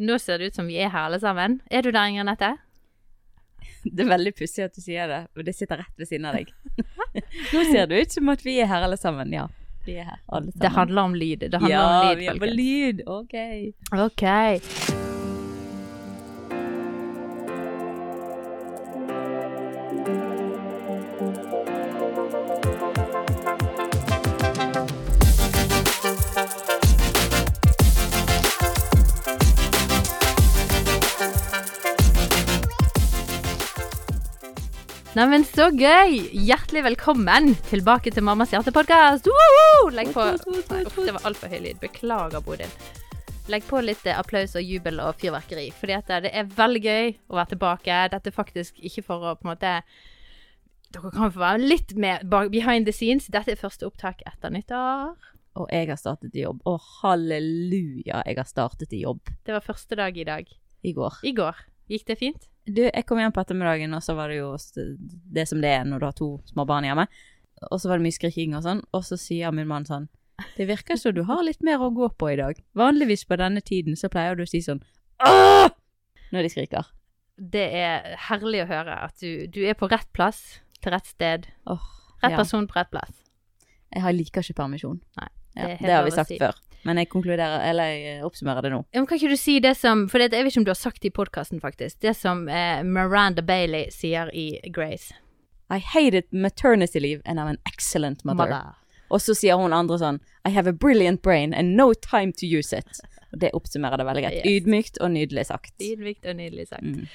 Nå ser det ut som vi er her alle sammen. Er du der, Inger Nette? Det er veldig pussig at du sier det, og det sitter rett ved siden av deg. Nå ser det ut som at vi er her alle sammen. Ja, vi er her alle sammen. Det handler om lyd. Det handler ja, om lyd, vi er på lyd. Ok. Ok. Neimen, så gøy! Hjertelig velkommen tilbake til Mammas hjertepodkast! Legg på uff, Det var altfor høy lyd. Beklager, Bodil. Legg på litt eh, applaus og jubel og fyrverkeri. Fordi at eh, det er veldig gøy å være tilbake. Dette er faktisk ikke for å på en måte Dere kan få være litt med behind the scenes. Dette er første opptak etter nyttår. Og jeg har startet i jobb. Å, halleluja, jeg har startet i jobb Det var første dag i dag. i går. I går. Gikk det fint? Du, jeg kom hjem på ettermiddagen, og så var det jo det som det er når du har to små barn hjemme. Og så var det mye skriking og sånn, og så sier min mann sånn Det virker som du har litt mer å gå på i dag. Vanligvis på denne tiden så pleier du å si sånn Åh! Når de skriker. Det er herlig å høre at du, du er på rett plass til rett sted. Oh, Rett ja. person på rett plass. Jeg liker ikke permisjon. Nei, Ja, det har vi sagt si. før. Men jeg konkluderer, eller jeg oppsummerer det nå. Ja, men kan ikke du si det som For det, jeg vet ikke om du har sagt det i podkasten, faktisk. Det som eh, Miranda Bailey sier i Grace. I hated maternity leave and I'm an excellent mother. Og så sier hun andre sånn I have a brilliant brain and no time to use it. Det oppsummerer det veldig greit. Yes. Ydmykt og nydelig sagt. Ydmykt og nydelig sagt. Mm.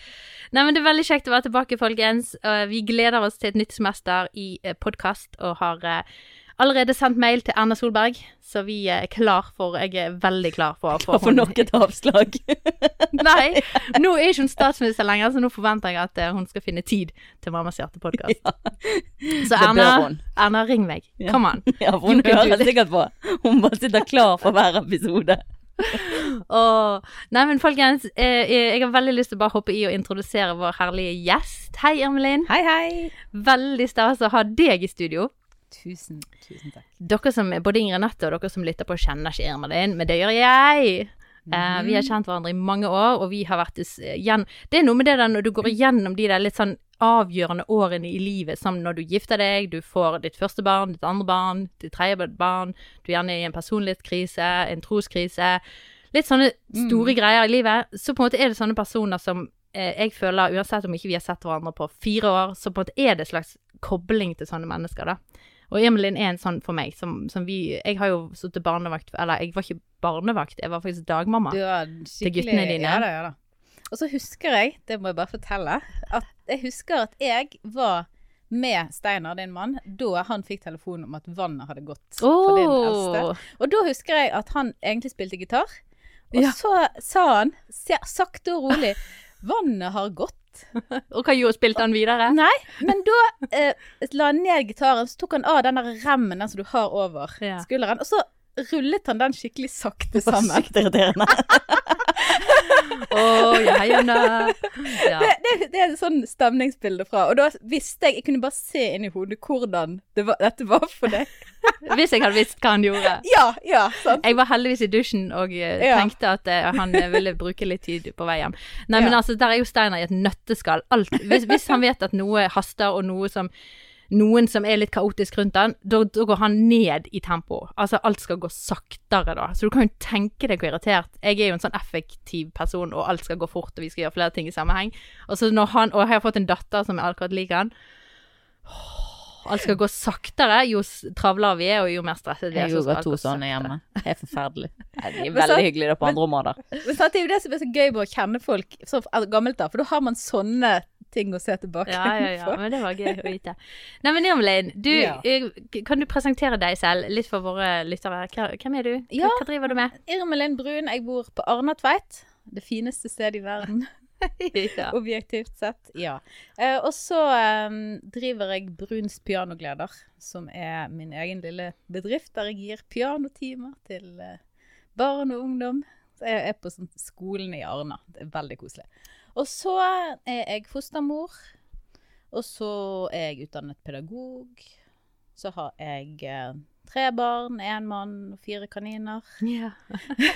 Nei, men Det er veldig kjekt å være tilbake, folkens. Vi gleder oss til et nytt semester i eh, podkast og har eh, allerede sendt mail til Erna Solberg, så vi eh, er klar for Jeg er veldig klar for å få for nok et avslag. Nei, nå er ikke hun statsminister lenger, så nå forventer jeg at eh, hun skal finne tid til Mammas hjerte-podkast. Så Erna. Erna, ring meg. Ja. Come on. Ja, hun hører sikkert på. Hun bare sitter klar for hver episode. Åh, Nei, men folkens, eh, jeg har veldig lyst til å bare hoppe i og introdusere vår herlige gjest. Hei, Ermelin Hei, hei. Veldig stas å ha deg i studio. Tusen, tusen takk. Dere som, både Ingrid Nette og dere som lytter på, kjenner ikke Irmelin, men det gjør jeg. Uh, vi har kjent hverandre i mange år, og vi har vært igjen Det er noe med det der når du går igjennom de der litt sånn avgjørende årene i livet, som når du gifter deg, du får ditt første barn, ditt andre barn, ditt tredje barn, du er gjerne i en personlighetskrise, en troskrise. Litt sånne store greier i livet. Så på en måte er det sånne personer som eh, jeg føler, uansett om ikke vi har sett hverandre på fire år, så på en måte er det en slags kobling til sånne mennesker, da. Og Emelin er en sånn for meg, som, som vi Jeg har jo sittet barnevakt Eller jeg var ikke barnevakt, jeg var faktisk dagmamma. Til guttene dine. Ja da, ja da. Og så husker jeg, det må jeg bare fortelle, at jeg husker at jeg var med Steinar, din mann, da han fikk telefon om at vannet hadde gått for din eldste. Og da husker jeg at han egentlig spilte gitar. Og Ja. så sa han, sakte og rolig, vannet har gått. Og hva gjorde spilte han videre? Nei, men da eh, la han ned gitaren, så tok han av den der remmen den som du har over Ja. skulderen, og så rullet han den skikkelig sakte sammen. Det var sykt irriterende. Å, ja, ja. Det, det, det er et sånn stemningsbilde fra. Og da visste jeg Jeg kunne bare se inn i hodet hvordan det var, dette var for deg. Hvis jeg hadde visst hva han gjorde. Ja, ja, sant. Jeg var heldigvis i dusjen og eh, tenkte at uh, han eh, ville bruke litt tid på vei hjem. Nei, men altså, der er jo Steinar i et nøtteskall. Alt. Hvis, hvis han vet at noe haster, og noe som noen som er litt kaotisk rundt den, da, da går han ned i tempo. Altså, alt skal gå saktere da. Så du kan jo tenke deg hvor irritert Jeg er jo en sånn effektiv person, og alt skal gå fort, og vi skal gjøre flere ting i sammenheng. Og så når han Og jeg har fått en datter som akkurat liker han. Åh, Alt skal gå saktere jo travlere vi er, og jo mer stresset vi er. Jeg gjorde to sånne hjemme. Det er forferdelig. Nei, De er veldig hyggelige på andre områder. Men sant, det er jo det som er så gøy med å kjenne folk så gammelt, da. For da har man sånne ting å se tilbake Ja, ja, ja, men det var gøy å vite. Nei, men Irmelin, du, Ja. eh, kan du presentere deg selv litt for våre lyttere? Hvem er du? Hva, Ja. hva driver du med? Irmelin Brun, jeg bor på Arnatveit. Det fineste stedet i verden, ja. objektivt sett. Ja. Eh, og så eh, driver jeg Bruns pianogleder, som er min egen lille bedrift der jeg gir pianotimer til eh, barn og ungdom. Så jeg er på sånn, skolen i Arna. Det er veldig koselig. Og så er jeg fostermor. Og så er jeg utdannet pedagog. Så har jeg eh, tre barn, én mann og fire kaniner. Ja.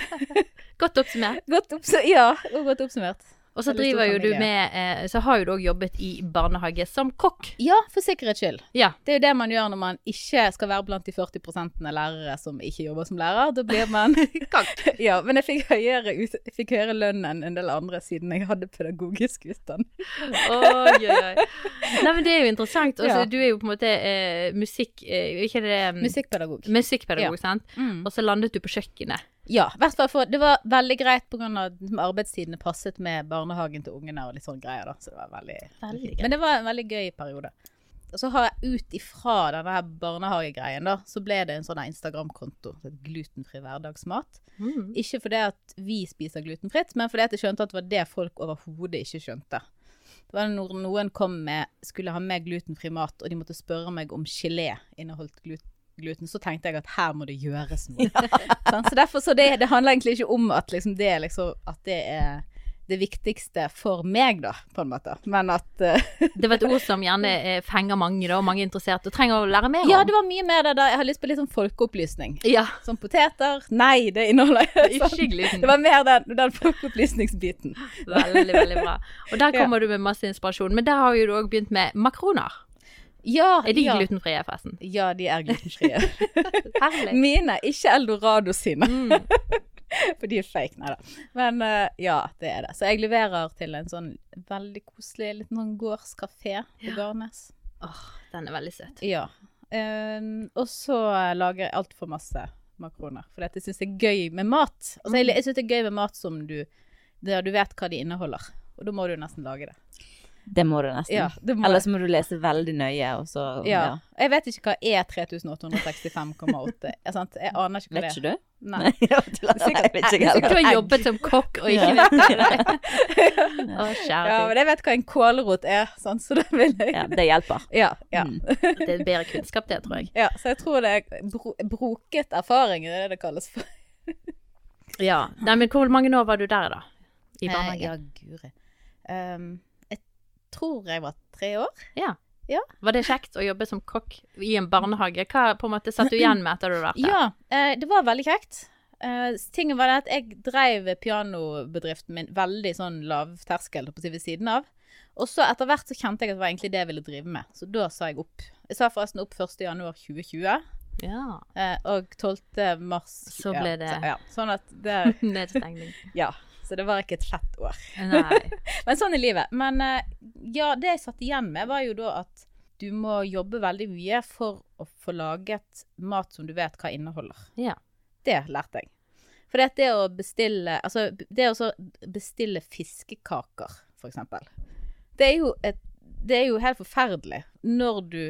Godt oppsummert. Godt oppsummert. Ja, godt oppsummert. Og så driver jo du med eh, Så har jo du òg jobbet i barnehage som kokk. Ja, for sikkerhets skyld. Ja. Det er jo det man gjør når man ikke skal være blant de 40% lærere som ikke jobber som lærer. Da blir man kokk. Ja, men jeg fikk høyere, ut, jeg fikk høyere lønn enn en del andre siden jeg hadde pedagogisk utdanning. Oi, oi. Nei, men det er jo interessant. Også, Ja. Du er jo på en måte eh, musikk... Eh, ikke det mm, Musikkpedagog. Musikkpedagog, sant? Mm. Og så landet du på kjøkkenet. Ja, hvert fall for det var veldig greit pga. arbeidstidene passet med barnehagen til ungene og litt sånn greier, da. Så det var veldig, Veldig greit. Men det var en veldig gøy periode. Og så har jeg ut ifra denne her barnehagegreien, da, så ble det en sånn Instagram-konto. Glutenfri hverdagsmat. Mm. Ikke fordi at vi spiser glutenfritt, men fordi at jeg skjønte at det var det folk overhodet ikke skjønte. Det var når noen kom med, skulle ha med glutenfri mat, og de måtte spørre meg om gelé inneholdt glut gluten, så tenkte jeg at her må det gjøres noe. Ja. så derfor, så det, det handler egentlig ikke om at, liksom, det, liksom, at det er det viktigste for meg, da, på en måte. Men at uh, Det var et ord som gjerne eh, fenger mange, da, og mange interesserte, og trenger å lære mer om. Ja, det var mye mer det da. Jeg har lyst på litt sånn folkeopplysning. Ja, Som poteter. Nei, det inneholder ikke sånn. gluten. Det var mer den, den folkeopplysningsbiten. Veldig, veldig bra. Og der Ja. kommer du med masse inspirasjon. Men der har jo du òg begynt med makroner. Ja, Er de ja. glutenfrie, forresten? Ja, de er glutenfrie. Mine, ikke Eldorado sine. Mm. For de er fake, nei da. Men uh, ja, det er det. Så jeg leverer til en sånn veldig koselig liten sånn gårdskafé på Ja. Garnes. Åh, den er veldig søt. Ja. Ehm, og så lager jeg altfor masse makroner. For jeg syns det er gøy med mat. Altså, jeg jeg syns det er gøy med mat som du Der du vet hva de inneholder. Og da må du nesten lage det. Det må du nesten. Ja, det må Eller så må du lese veldig nøye, og så ja. Jeg vet ikke hva er 3865,8 er. Jeg aner ikke hva Vet det er. Vet ikke du? Nei. jeg vet ikke Du har jobbet som kokk og ikke vet det. Å, kjære Ja, men jeg vet hva en kålrot er, sånn, så det vil jeg Ja, det hjelper. Ja. ja. Mm. Det er bedre kunnskap, det, tror jeg. ja. Så jeg tror det er bro broket erfaring, er det det kalles for. Ja. Nei, men hvor mange år var du der, da? I Eh, barnehagen? ja, guri. Um, tror jeg var tre år. Ja. Ja. Var det kjekt å jobbe som kokk i en barnehage? Hva på en måte satt du igjen med etter du hadde vært der? Ja, eh, det var veldig kjekt. Uh, tingen var det at jeg drev pianobedriften min veldig sånn lavterskel på ved siden av. Og så etter hvert så kjente jeg at det var egentlig det jeg ville drive med. Så da sa jeg opp. Jeg sa forresten opp 1. januar 2020. Ja. Uh, og 12. mars Så ble det- ja, Sånn at det Nedstengning. Ja. Så det var ikke et fett år. Men sånn er livet. Men eh, ja, det jeg satt igjen med, var jo da at du må jobbe veldig mye for å få laget mat som du vet hva inneholder. Ja. Det lærte jeg. For det, det å bestille Altså, det å bestille fiskekaker, for eksempel. Det er jo et Det er jo helt forferdelig når du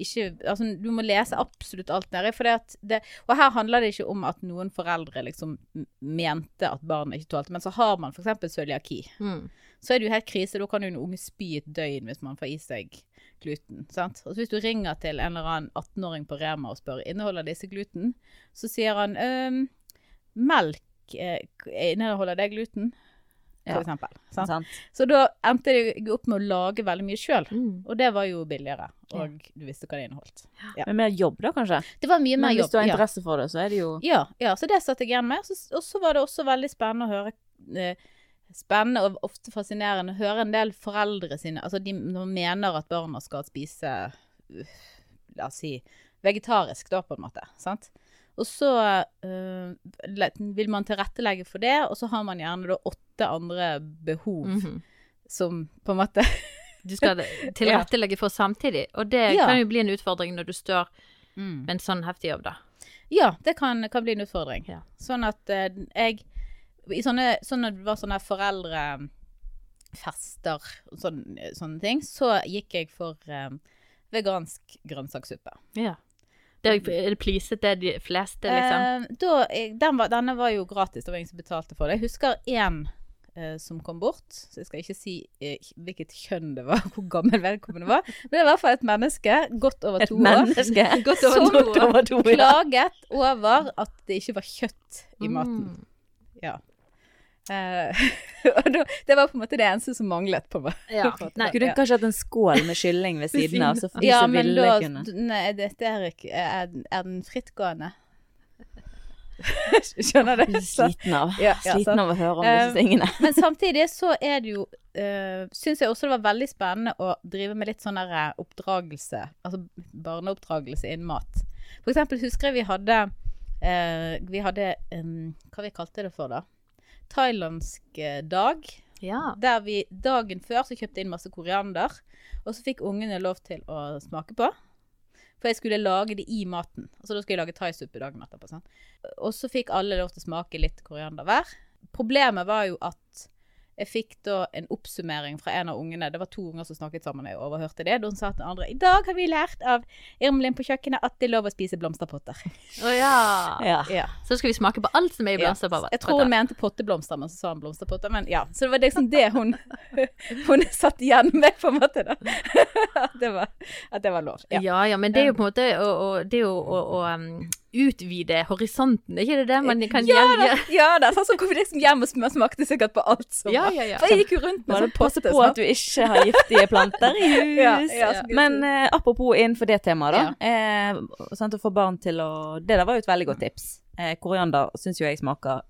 ikke Altså, du må lese absolutt alt nedi. For det at det Og her handler det ikke om at noen foreldre liksom mente at barnet ikke tålte, men så har man f.eks. cøliaki. Mm. Så er det jo helt krise. Da kan jo en unge spy et døgn hvis man får i seg gluten. sant? Og så hvis du ringer til en eller annen 18-åring på Rema og spør inneholder disse gluten, så sier han melk eh, inneholder det gluten, for Ja. eksempel. Sant? Sant? Så da endte jeg opp med å lage veldig mye sjøl. Mm. Og det var jo billigere, og du visste hva det inneholdt. Ja. Men mer jobb, da, kanskje? Det var mye mer Men hvis du har ja. interesse for det, så er det jo Ja, ja, så det satt jeg igjen med. Så- Og så var det også veldig spennende å høre eh, Spennende og ofte fascinerende å høre en del foreldre sine Altså de mener at barna skal spise La oss si vegetarisk, da, på en måte. Sant? Og så eh, vil man tilrettelegge for det, og så har man gjerne da åtte andre behov Mhm. som på en måte Du skal tilrettelegge for samtidig, og det Ja. kan jo bli en utfordring når du står med en sånn heftig jobb, da. Ja, det kan, kan bli en utfordring. Ja. Sånn at eh, jeg I sånne, sånne, det var sånne foreldrefester og sånne, sånne ting, så gikk jeg for eh, vegansk grønnsakssuppe. Ja. Det pleaset det de fleste, liksom? Eh, da, den var, denne var jo gratis, det var ingen som betalte for det. Jeg husker én eh, som kom bort, så jeg skal ikke si eh, hvilket kjønn det var, hvor gammel vedkommende var, men det var i hvert fall et menneske, godt over et to år. Godt over to år. over to, ja. klaget over at det ikke var kjøtt i maten. Mm. Ja. Eh, og da, det var på en måte det eneste som manglet på meg. Ja. Nei, Kunne du kanskje hatt en skål med kylling ved siden av, Ja, men ville da kunne Nei, dette er ikke Er, er den frittgående? Skjønner du? Sliten av, Ja, ja, sliten av å høre om Eh, disse tingene. Men samtidig så er det jo uh, Syns jeg også det var veldig spennende å drive med litt sånn der eh, oppdragelse. Altså barneoppdragelse innen mat. For eksempel husker jeg vi hadde uh, Vi hadde um, Hva vi kalte det for, da? Thailandsk eh, dag. Ja. Der vi dagen før så kjøpte inn masse koriander. Og så fikk ungene lov til å smake på. For jeg skulle lage det i maten. Altså Da skulle jeg lage thaisuppe dagen etterpå. Sånn. Og så fikk alle lov til å smake litt koriander hver. Problemet var jo at jeg fikk da en oppsummering fra en av ungene. Det var to unger som snakket sammen, jeg overhørte det. Hun sa til den andre I dag har vi lært av Irmelin på kjøkkenet at det er lov å spise blomsterpotter. Å ja. Ja. Ja. Så skal vi smake på alt som er i Ja. blomsterpotter. Jeg tror hun mente potteblomster, men så sa hun blomsterpotter. Men ja, Så det var liksom det hun, hun satt igjen med, på en måte. da. At det var, at det var lov. Ja. Ja. ja, men det er jo på en måte å, det er jo um, utvide horisonten, er ikke det det man kan Ja gjøre? da! Ja, da sånn så kom vi liksom hjem og sm- smakte sikkert på alt som Ja, ja, ja. For jeg gikk jo rundt med sånn passe på at du ikke har giftige planter i hus. Ja, Men eh, apropos innenfor det temaet, da. Eh, sånn, å få barn til å Det der var jo et veldig godt tips. Eh, koriander syns jo jeg smaker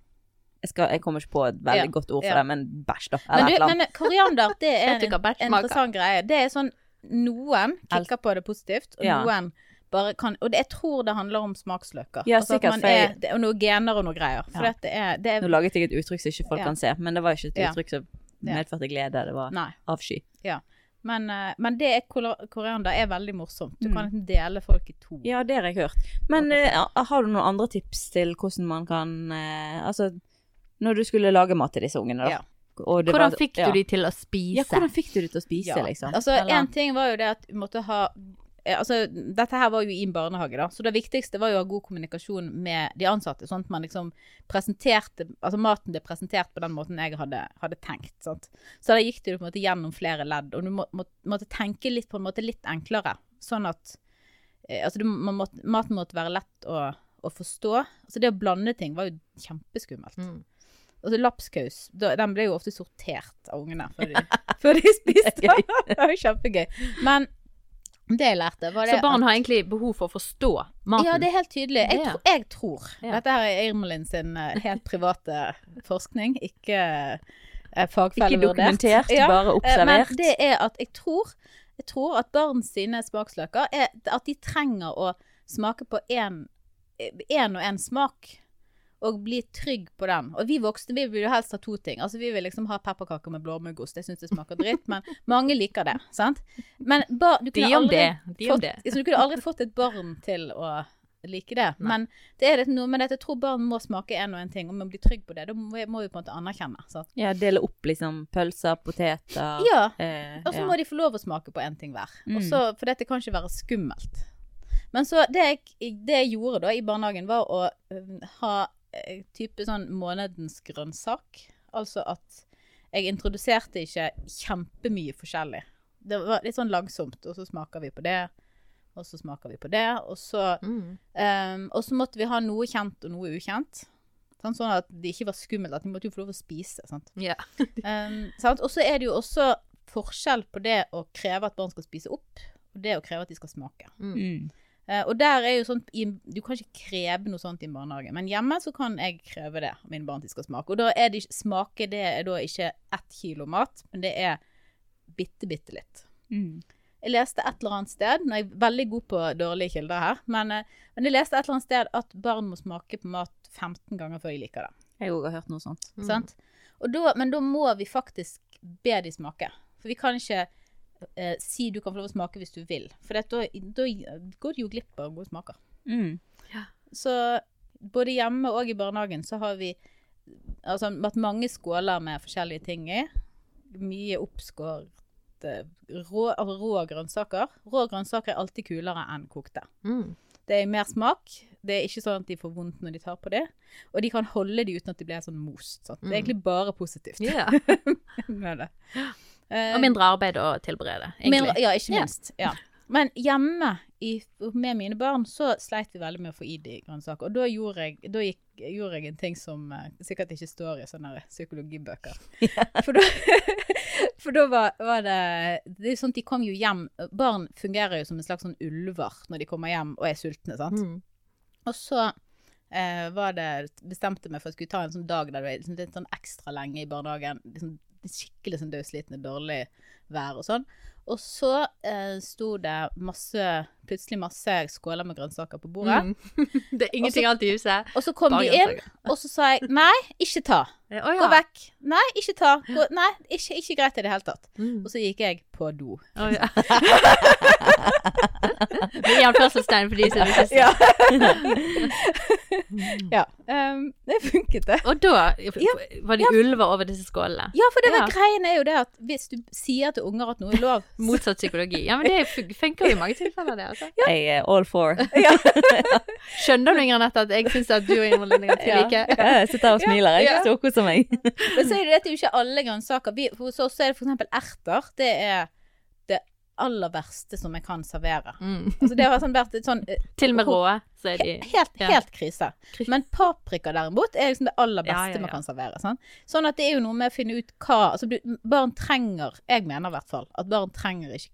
jeg, skal, jeg kommer ikke på et veldig Ja, godt ord for ja. det, men bæsj, da. Men, du, et eller men koriander, det er en, en interessant greie. Det er sånn Noen kikker på det positivt, og Ja. noen bare kan Og det, jeg tror det handler om smaksløker. Ja, Altså at sikkert, er, det er noe gener og noe greier. For Ja. det er, det Nå er laget jeg et uttrykk som ikke folk Ja. kan se, men det var ikke et uttrykk som Ja. medførte glede. Det var Nei. avsky. Men, eh, men det er koriander er veldig morsomt. Du Mm. kan dele folk i to. Ja, det har jeg hørt. Men uh, har du noen andre tips til hvordan man kan uh, Altså, når du skulle lage mat til disse ungene, da. Ja. og det Hvordan var- fikk ja. du de til å spise? Ja, hvordan fikk du de til å spise, Ja. liksom? Altså, én en ting var jo det at du måtte ha Altså, dette her var jo i en barnehage, da. Så det viktigste var jo å ha god kommunikasjon med de ansatte. Sånn at man liksom presenterte Altså maten ble presentert på den måten jeg hadde, hadde tenkt. Sant? Så da gikk det jo på en måte gjennom flere ledd. Og du må, må, måtte tenke litt på en måte litt enklere. Sånn at eh, Altså, du, man måtte, maten måtte være lett å, å forstå. Altså, det å blande ting var jo kjempeskummelt. Mm. Altså lapskaus, den ble jo ofte sortert av ungene før de, før de spiste. Det det var jo kjempegøy. Men det jeg lærte, var det Så barn at- har egentlig behov for å forstå maten? Ja, det er helt tydelig. Jeg, tro, jeg tror Ja. Dette her er Irmelin sin eh, helt private forskning, ikke uh, fagfellevurdert. Ikke dokumentert, bare eh, observert. Men det er at jeg tror Jeg tror at barn sine smaksløker er at de trenger å smake på én og én smak. Og bli trygg på den. Og vi voksne vi vil jo helst ha to ting. Altså Vi vil liksom ha pepperkaker med blåmuggost. Jeg syns det smaker dritt, men mange liker det. sant? Men ba, du De kunne om aldri det. De om fått, det. så du kunne aldri fått et barn til å like det. Nei. Men det er noe med dette. at jeg tror barn må smake en og en ting, og må bli trygg på det. Da må, vi på en måte anerkjenne. Sant? Ja, dele opp liksom pølser, poteter Ja. eh, Og så ja. må de få lov å smake på én ting hver. Mm. For dette kan ikke være skummelt. Men så det jeg, det jeg gjorde da i barnehagen, var å ha type sånn månedens grønnsak. Altså at jeg introduserte ikke kjempemye forskjellig. Det var litt sånn langsomt, og så smaker vi på det. Og så smaker vi på det, og så Mm. Um, og så måtte vi ha noe kjent og noe ukjent. Sånn, Sånn at det ikke var skummelt. At de måtte jo få lov å spise. Sant? Ja. Um, sant? Og så er det jo også forskjell på det å kreve at barn skal spise opp, og det å kreve at de skal smake. Mm. Eh, og der er jo sånn i, Du kan ikke kreve noe sånt i en barnehage, men hjemme så kan jeg kreve det av mine barn skal smake. Og da er det smake det er da ikke ett kilo mat, men det er bitte, bitte litt. Mm. Jeg leste et eller annet sted, nå er jeg veldig god på dårlige kilder her, men, uh, men jeg leste et eller annet sted at barn må smake på mat 15 ganger før de liker det. Jeg òg har hørt noe sånt. Mm. Sant? Og da, men da må vi faktisk be de smake. For vi kan ikke eh, si du kan få lov å smake hvis du vil. For da, går du jo glipp av gode smaker. Mm. Så både hjemme og i barnehagen så har vi altså, hatt mange skåler med forskjellige ting i. Mye oppskåret rå, altså, rå grønnsaker. Rå grønnsaker er alltid kulere enn kokte. Mm. Det er mer smak. Det er ikke sånn at de får vondt når de tar på det. Og de kan holde de uten at de blir sånn most. Sant? Det er Mm. egentlig bare positivt. Ja. med det. Eh, Og mindre arbeid å tilberede, egentlig. mindre- ja, ikke minst. Ja. Men hjemme i, med mine barn så sleit vi veldig med å få i de grønnsaker. Og da gjorde jeg, da gikk, gjorde jeg en ting som uh, sikkert ikke står i sånne psykologibøker. psykologibøker. For da, for da var, var det Det er sånn at de kom jo hjem Barn fungerer jo som en slags sånn ulver når de kommer hjem og er sultne, sant. Mm. Og så uh, var det, bestemte meg for at jeg skulle ta en sånn dag der du er liksom, litt sånn ekstra lenge i barnehagen. Liksom, skikkelig sånn dødsliten, dårlig vær og sånn. Og så eh, sto det masse, plutselig masse skåler med grønnsaker på bordet. Mm. det er ingenting annet i huset. Og så kom Bare de inn, og så sa jeg nei, ikke ta. Å Gå vekk. Nei, ikke ta. Gå, nei, ikke, ikke greit i det hele tatt. Mm. Og så gikk jeg på do. Oh, ja. Med anførselstegn for de som ikke ser. Ja. ja. ehm, det funket, det. Og da var de ulver over disse skålene. Ja, for det var Ja. greien er jo det at hvis du sier til unger at noe er lov Motsatt psykologi. Ja, men det funker jo i mange tilfeller, det. Altså. Jeg er all for. Skjønner du, Ingrid, Anette, at jeg syns at du og Inger Linde er like? Ja. Jeg sitter her og smiler. Jeg Ja. storkoser meg. Men så er det, dette jo ikke alle grønnsaker. Vi, hos oss er det eksempel erter. Det er det aller verste som jeg kan servere. Mm. Altså det har sånn vært et sånn eh, Til og med rå, så er de Helt, Ja. helt krise. Men paprika derimot er liksom det aller beste ja, ja. man kan servere. Sånn. Sånn at det er jo noe med å finne ut hva altså du, Barn trenger Jeg mener i hvert fall at barn trenger ikke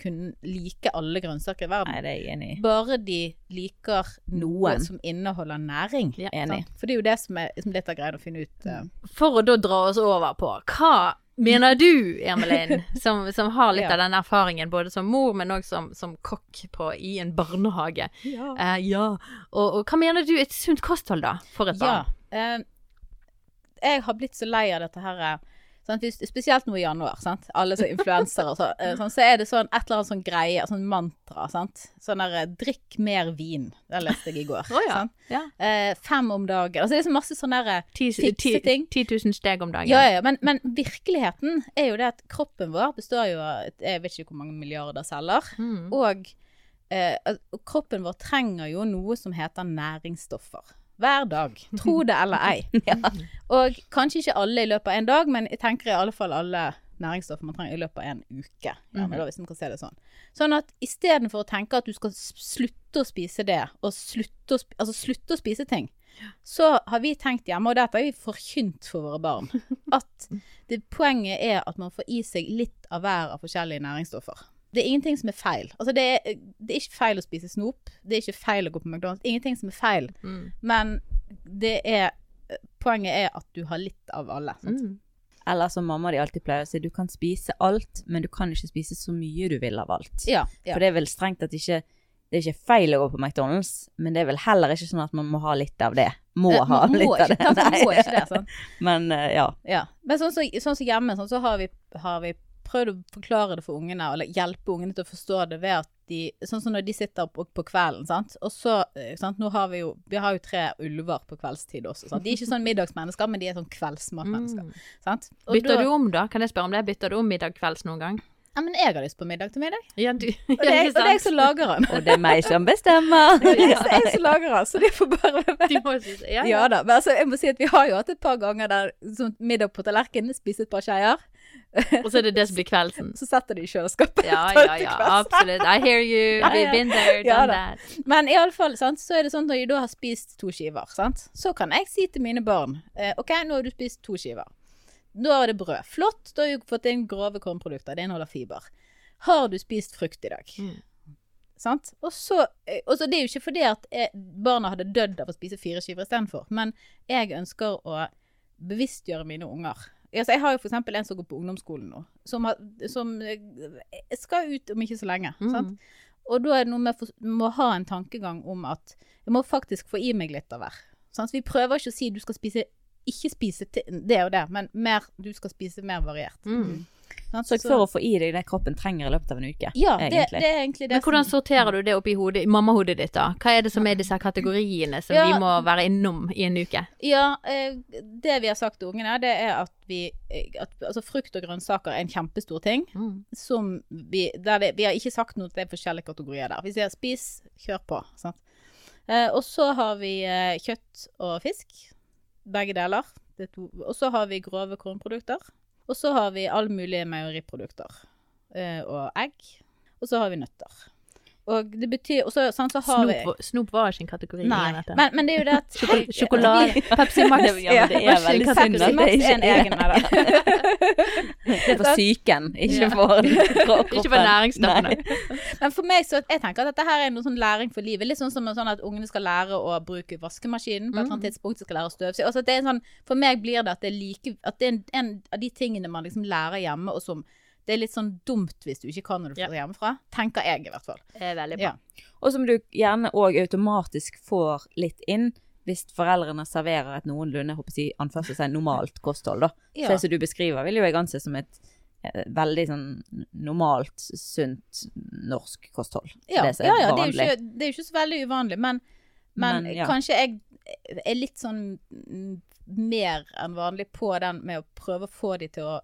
kunne like alle grønnsaker i verden. Nei, det er jeg enig i. Bare de liker noe Noen. som inneholder næring. Ja, Enig. Sant? For det er jo det som er som av greia å finne ut. Uh... For å da dra oss over på hva mener du, Emelin, som, som har litt Ja. av den erfaringen både som mor, men òg som, som kokk på, i en barnehage? Eh, ja. Og, og hva mener du er et sunt kosthold, da, for et Ja. barn? eh, jeg har blitt så lei av dette her sant? Spesielt nå i januar. Sant? Alle som influensere og så, eh, sånn, så er det sånn et eller annet sånn greie, sånn mantra. Sant? Sånn der eh, 'drikk mer vin'. Det leste jeg i går. Oh, ja. ja. Eh, fem om dagen. Altså det er så masse sånne der, eh, Ti, ti, 10 000 steg om dagen. ja, ja, ja. Men, men virkeligheten er jo det at kroppen vår består jo av jeg vet ikke hvor mange milliarder celler. Mm. Og eh, kroppen vår trenger jo noe som heter næringsstoffer. Hver dag. Tro det eller ei. Og kanskje ikke alle i løpet av en dag, men jeg tenker i alle fall alle næringsstoffer man trenger i løpet av en uke. Gjerne, da, hvis man kan se det sånn. Sånn at istedenfor å tenke at du skal slutte å spise det, og slutte å, sp altså slutte å spise ting, så har vi tenkt hjemme, og dette har vi forkynt for våre barn, at det, poenget er at man får i seg litt av hver av forskjellige næringsstoffer. Det er ingenting som er feil. Altså det, er, det er ikke feil å spise snop. Det er ikke feil å gå på McDonald's. Ingenting som er feil. Mm. Men det er Poenget er at du har litt av alle. Mm. Eller som mamma de alltid pleier å si, du kan spise alt, men du kan ikke spise så mye du vil av alt. Ja. ja. For det er vel strengt at ikke Det er ikke feil å gå på McDonald's, men det er vel heller ikke sånn at man må ha litt av det. Må Eh, ha må litt ikke, av det. Nei. Må ikke det, sånn. Men uh, ja. Ja. Men sånn som sånn så hjemme, sånn, så har vi, har vi prøvd å forklare det for ungene, eller hjelpe ungene til å forstå det ved at de Sånn som når de sitter på, på kvelden, sant. Og så eh, sant? Nå har vi jo Vi har jo tre ulver på kveldstid også, sant. De er ikke sånn middagsmennesker, men de er sånn kveldsmatmennesker. Mm. Sant? Og Bytter da- du om, da? Kan jeg spørre om det? Bytter du om middag kvelds noen gang? Ja, men jeg har lyst på middag til middag. Ja, du, Og det er, og det er jeg som lager den. Og det er meg som bestemmer. Det er jeg, jeg som lager den, så de får bare være med. Det. Ja, Ja da. Men altså, jeg må si at vi har jo hatt et par ganger der sånn middag på tallerkenen, spise et par skeier. Og så er det det som blir kveldsen. Så setter de i kjøleskapet. Ja, ja, ja, absolutt. I hear you. We've been there, done that. Men iallfall, så er det sånn at når de da har spist to skiver, sant? så kan jeg si til mine barn eh, OK, nå har du spist to skiver. Da er det brød. Flott, da har vi fått inn grove kornprodukter. Det inneholder fiber. Har du spist frukt i dag? Mm. Sant? Og så, eh, Det er jo ikke fordi at eh, barna hadde dødd av å spise fire skiver istedenfor, men jeg ønsker å bevisstgjøre mine unger. Altså, jeg har jo f.eks. en som går på ungdomsskolen nå, som, har, som eh, skal ut om ikke så lenge. Sant? Mm. Og da er det noe med å må ha en tankegang om at jeg må faktisk få i meg litt av hver. Vi prøver ikke å si du skal spise ikke spise det og det, men mer, du skal spise mer variert. Mm. Sørg Så- for å få i deg det kroppen trenger i løpet av en uke. ja, det, det er egentlig det Men hvordan sorterer du det oppi hodet, i mammahodet ditt, da? Hva er det som er disse kategoriene som Ja. vi må være innom i en uke? Ja, eh, det vi har sagt til ungene, det er at vi eh, at, Altså, frukt og grønnsaker er en kjempestor ting. Mm. Som vi der det, Vi har ikke sagt noe at det er forskjellige kategorier der. Vi sier spis, kjør på. Sant? Eh, og så har vi kjøtt og fisk. Begge deler. Er. Og så har vi grove kornprodukter. Og så har vi all mulige meieriprodukter. Eh, og egg. Og så har vi nøtter. Og det betyr også, sånn, så har vi Snop, snop var ikke en kategori. Nei, igjen, men, men det er jo det at Sjoko- Sjokolade. Pepsi Max. Ja, det er veldig synd at Max er en egen med det. Det er for psyken, ikke for kroppen. Ikke for næringsstoffene. Men for meg så jeg tenker at dette her er noe sånn læring for livet. Litt sånn som sånn at ungene skal lære å bruke vaskemaskinen på et eller annet tidspunkt. De skal lære å støvsuge. Altså, er sånn, for meg blir det at det er like At det er en, en av de tingene man liksom lærer hjemme, og som det er litt sånn dumt hvis du ikke kan når du Ja. får hjemmefra. Tenker jeg, i hvert fall. Det er veldig bra. Ja. Og som du gjerne òg automatisk får litt inn hvis foreldrene serverer et noenlunde håper jeg, anførselstegn, normalt kosthold. da. Ja. Så det som du beskriver, vil jo jeg anse som et eh, veldig sånn normalt, sunt norsk kosthold. Ja, Det ja, ja det, er jo ikke, det er jo ikke så veldig uvanlig, men, men, Men, ja. kanskje jeg er litt sånn mm, mer enn vanlig på den med å prøve å få de til å,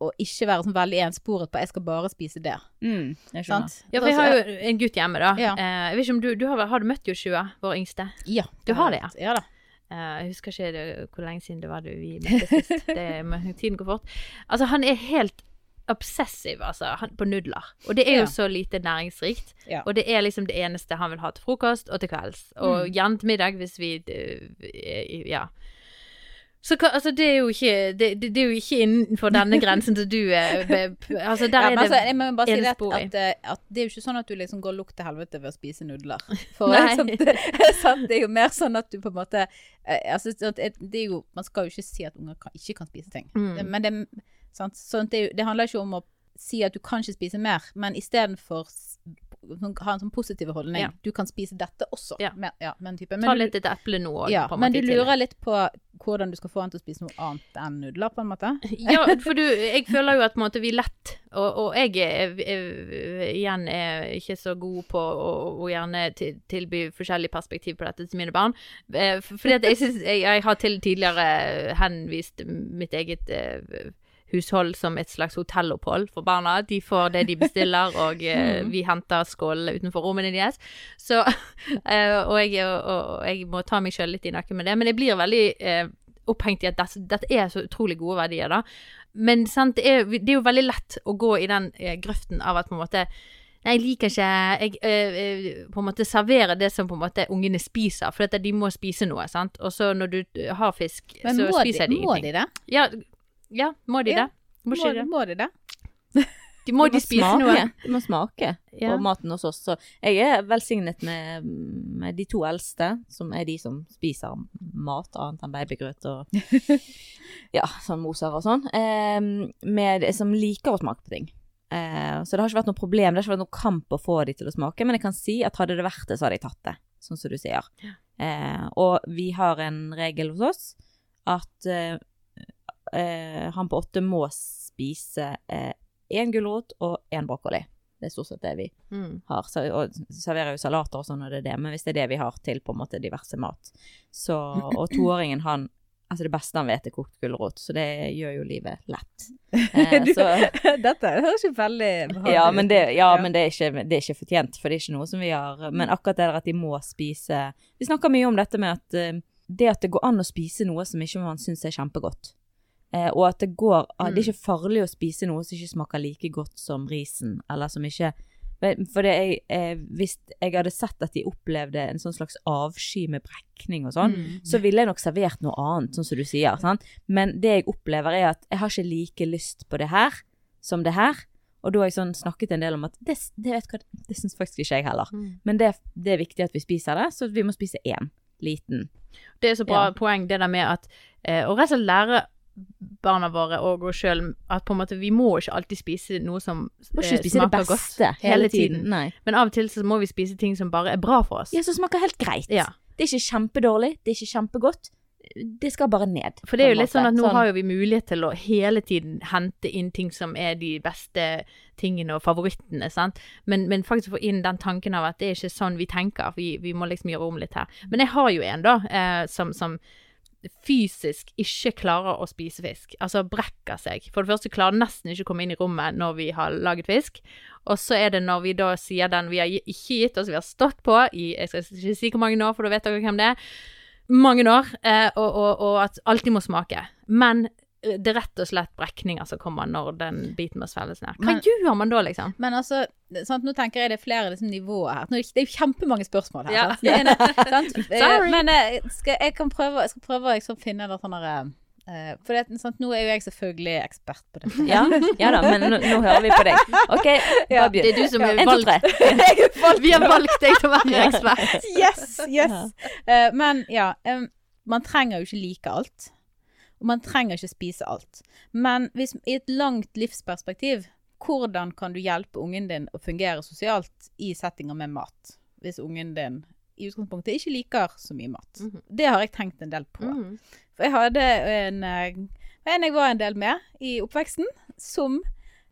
å ikke være sånn veldig ensporet på 'jeg skal bare spise det'. Mm, jeg skjønner. Sant? Ja, for jeg har jo en gutt hjemme, da. Ja. Eh, jeg vet ikke om du, du har, har du møtt Joshua, vår yngste? Ja. Du har det, ja? Ja da. Uh, jeg husker ikke det, hvor lenge siden det var det vi møttes sist. Det, tiden går fort. Altså, han er helt obsessiv, altså, han, på nudler. Og det er jo Ja. så lite næringsrikt. Ja. Og det er liksom det eneste han vil ha til frokost og til kvelds. Og Mm. gjerne til middag hvis vi eh, Ja. Så hva- altså, det er jo ikke det, det, det er jo ikke innenfor denne grensen som du er Altså, der Ja, er det altså, jeg må bare si det at, eh, at det er jo ikke sånn at du liksom går lukt til helvete ved å spise nudler. For liksom, det, sånn, det er jo mer sånn at du på en måte eh, altså, sånn det er jo, Man skal jo ikke si at unger kan, ikke kan spise ting. Mm. Men det? Sånn, det, er handler ikke om å si at du kan ikke spise mer, men istedenfor sånn- ha en sånn positiv holdning. Ja. Du kan spise dette også. Ja. Med, ja, med en type. Ta litt etter et eple nå òg. ja, men du lurer litt på hvordan du skal få han til å spise noe annet enn nudler, på en måte? Ja, for du, jeg føler jo at måte, vi lett Og, og jeg er, er, igjen er ikke så god på å, å gjerne til, tilby forskjellig perspektiv på dette til mine barn. Eh, Fordi jeg synes jeg, jeg har til tidligere henvist mitt eget eh, hushold som et slags hotellopphold for barna. De får det de bestiller, og eh, vi henter skålene utenfor rommene deres. Så, eh, og, jeg, og, og jeg må ta meg sjøl litt i nakken med det. Men jeg blir veldig eh, opphengt i at dette, dette er så utrolig gode verdier, da. Men sant, det, er, det er jo veldig lett å gå i den eh, grøften av at på en måte jeg liker ikke Jeg øh, øh, på en måte serverer det som på en måte ungene spiser, for de må spise noe, sant. Og så når du har fisk, Men så spiser de, de ingenting. Men må de det? Ja, ja, må de det? Må Må, må de det? De må de må spise smake. noe? De må smake Ja. på maten hos oss. Så jeg er velsignet med, med de to eldste, som er de som spiser mat annet enn babygrøt og ja, sånn moser og sånn, eh, med, som liker å smake på ting. Eh, så det har ikke vært noe problem, det har ikke vært noe kamp å få de til å smake, men jeg kan si at hadde det vært det, så hadde jeg tatt det, sånn som du sier. Eh, og vi har en regel hos oss at eh, eh, han på åtte må spise én gulrot og én brokkoli. Det er stort sett det vi Mm. har. Så, og serverer jo salater og sånn når det er det, men hvis det er det vi har til på en måte diverse mat. Så, og toåringen han Altså det beste han vet er kokt gulrot, så det gjør jo livet lett. Eh, Du- så, Dette høres jo veldig behagelig ja, men, det, ja, Ja. men det, er ikke, det er ikke fortjent, for det er ikke noe som vi har Men akkurat det der at de må spise Vi snakker mye om dette med at eh, det at det går an å spise noe som ikke man syns er kjempegodt. Eh, og at det går ah, Det er ikke farlig å spise noe som ikke smaker like godt som risen, eller som ikke For det jeg, eh, hvis jeg hadde sett at de opplevde en sånn slags avsky med brekning og sånn, Mm. så ville jeg nok servert noe annet, sånn som du sier. Sant? Men det jeg opplever er at jeg har ikke like lyst på det her som det her. Og da har jeg sånn snakket en del om at det, det, vet hva, det syns faktisk ikke jeg heller. Mm. Men det, det er viktig at vi spiser det, så vi må spise én liten. Det er så bra Ja. poeng, det der med at eh, Og rett og slett lære barna våre og oss sjøl at på en måte vi må ikke alltid spise noe som Må ikke spise spise det beste godt hele tiden. Nei. Men av og til så må vi spise ting som bare er bra for oss. Ja, som smaker helt greit. Ja. Det er ikke kjempedårlig, det er ikke kjempegodt. Det skal bare ned. For det er jo litt sånn at nå har jo vi mulighet til å hele tiden hente inn ting som er de beste tingene og favorittene, sant. Men, men faktisk få inn den tanken av at det er ikke sånn vi tenker, vi, vi må liksom gjøre om litt her. Men jeg har jo en, da, eh, som, som fysisk ikke klarer å spise fisk. Altså brekker seg. For det første klarer nesten ikke å komme inn i rommet når vi har laget fisk. Og så er det når vi da sier den vi har ikke gitt oss, vi har stått på i Jeg skal ikke si hvor mange år, for da vet dere hvem det er. Mange år. Eh, og, og, og at alltid må smake. Men det er rett og slett brekninger som kommer når den biten må svelges ned. Hva Men- gjør man da, liksom? Men altså, sant, nå tenker jeg det er flere liksom, nivåer her. Nå, det er jo kjempemange spørsmål her. Ja. Sant? Sant? Eh, Sorry. Men eh, skal, jeg kan prøve, jeg skal prøve å liksom, finne det sånn derre Uh, For det, sant, nå er jo jeg selvfølgelig ekspert på dette. Ja, ja da, men nå, nå hører vi på deg. OK, Ja. Det er du som er En, to, valgt. Vi har valgt deg til å være ekspert. Yes, yes. Uh, men ja, um, man trenger jo ikke like alt. Og man trenger ikke spise alt. Men hvis, i et langt livsperspektiv, hvordan kan du hjelpe ungen din å fungere sosialt i settinger med mat? Hvis ungen din i utgangspunktet ikke liker så mye mat. Mhm. Det har jeg tenkt en del på. Mm. For jeg hadde en, eh, en jeg var en del med i oppveksten, som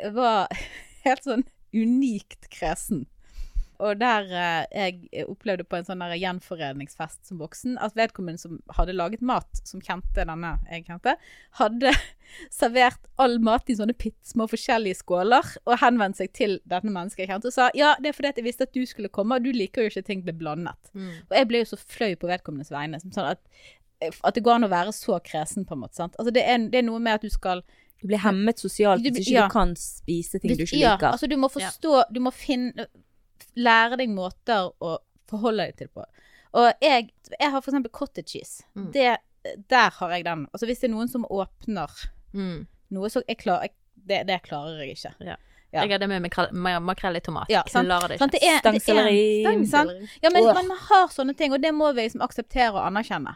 var helt sånn unikt kresen. Og der eh, jeg opplevde på en sånn gjenforeningsfest som voksen, at vedkommende som hadde laget mat, som kjente denne jeg kjente, hadde servert all mat i sånne pittsmå forskjellige skåler, og henvendt seg til dette mennesket jeg kjente, og sa ja, det er fordi jeg visste at du skulle komme, og du liker jo ikke ting blir blandet. Mm. Og jeg ble jo så fløy på vedkommendes vegne. Som sånn at, at det går an å være så kresen, på en måte. Sant? Altså det, er, det er noe med at du skal Du blir hemmet sosialt Du hvis ikke ja. du kan spise ting du ikke ja, liker. altså du må forstå Du må finne Lære deg måter å forholde deg til på. Og jeg, jeg har eksempel cottage cheese. Mm. Det, der har jeg den. Altså hvis det er noen som åpner Mm. noe, så jeg klarer jeg, det, det klarer jeg ikke. Ja. Jeg hadde med makrell, i tomat. Ja, sant. Klarer det ikke. er, er, Stangselleri. Ja, men, oh. man har sånne ting, og det må vi liksom akseptere og anerkjenne.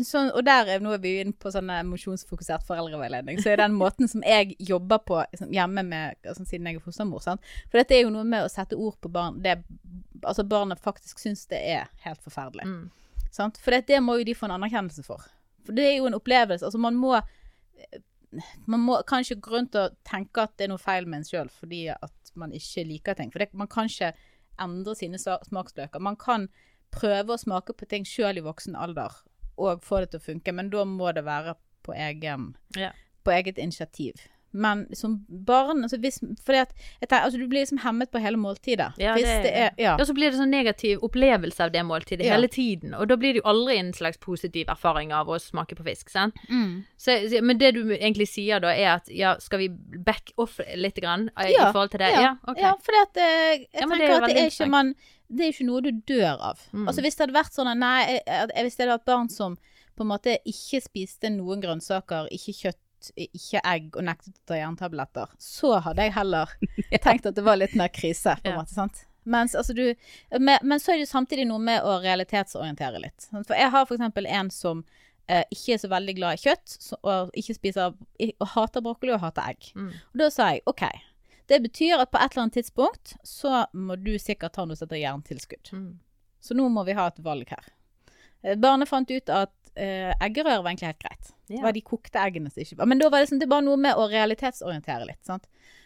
Så, og der er nå er vi inne på sånn emosjonsfokusert foreldreveiledning. Så er den måten som jeg jobber på liksom, hjemme med, altså, siden jeg er fostermor sant? For dette er jo noe med å sette ord på barn det altså barnet faktisk syns det er helt forferdelig. Mm. Sant? For det, det må jo de få en anerkjennelse for. For det er jo en opplevelse. Altså man må man må kanskje gå rundt og tenke at det er noe feil med en sjøl fordi at man ikke liker ting. For det, man kan ikke endre sine smaksløker. Man kan prøve å smake på ting sjøl i voksen alder og få det til å funke, men da må det være på, egen, Ja. på eget initiativ. Men som barn altså hvis, at, jeg tenker, altså Du blir liksom hemmet på hele måltidet. Ja, det- det er ja. Ja, så blir det sånn negativ opplevelse av det måltidet Ja. hele tiden. Og da blir det jo aldri en slags positiv erfaring av å smake på fisk, sant? Mm. Så, men det du egentlig sier da, er at ja, skal vi back off litt grann eh, i forhold til det? Ja, Ja, ok. ja at eh, jeg Ja, tenker det at det er ikke man Det er jo ikke noe du dør av. Mm. Altså Hvis det hadde vært sånn at nei, jeg, jeg, hvis det hadde vært barn som på en måte ikke spiste noen grønnsaker, ikke kjøtt, ikke egg og nektet å ta jerntabletter, så hadde jeg heller tenkt at det var litt mer krise, på en måte. sant? Mens, altså, du, men, men så er det jo samtidig noe med å realitetsorientere litt. For jeg har for eksempel en som eh, ikke er så veldig glad i kjøtt, så, og ikke spiser og hater brokkoli og hater egg. Mm. Og da sa jeg OK. Det betyr at på et eller annet tidspunkt så må du sikkert ta noe som heter jerntilskudd. Mm. Så nå må vi ha et valg her. Eh, Barnet fant ut at uh, eggerør var egentlig helt greit. Det var de kokte eggene som ikke var Men da var det, sånn, det var noe med å realitetsorientere litt. sant?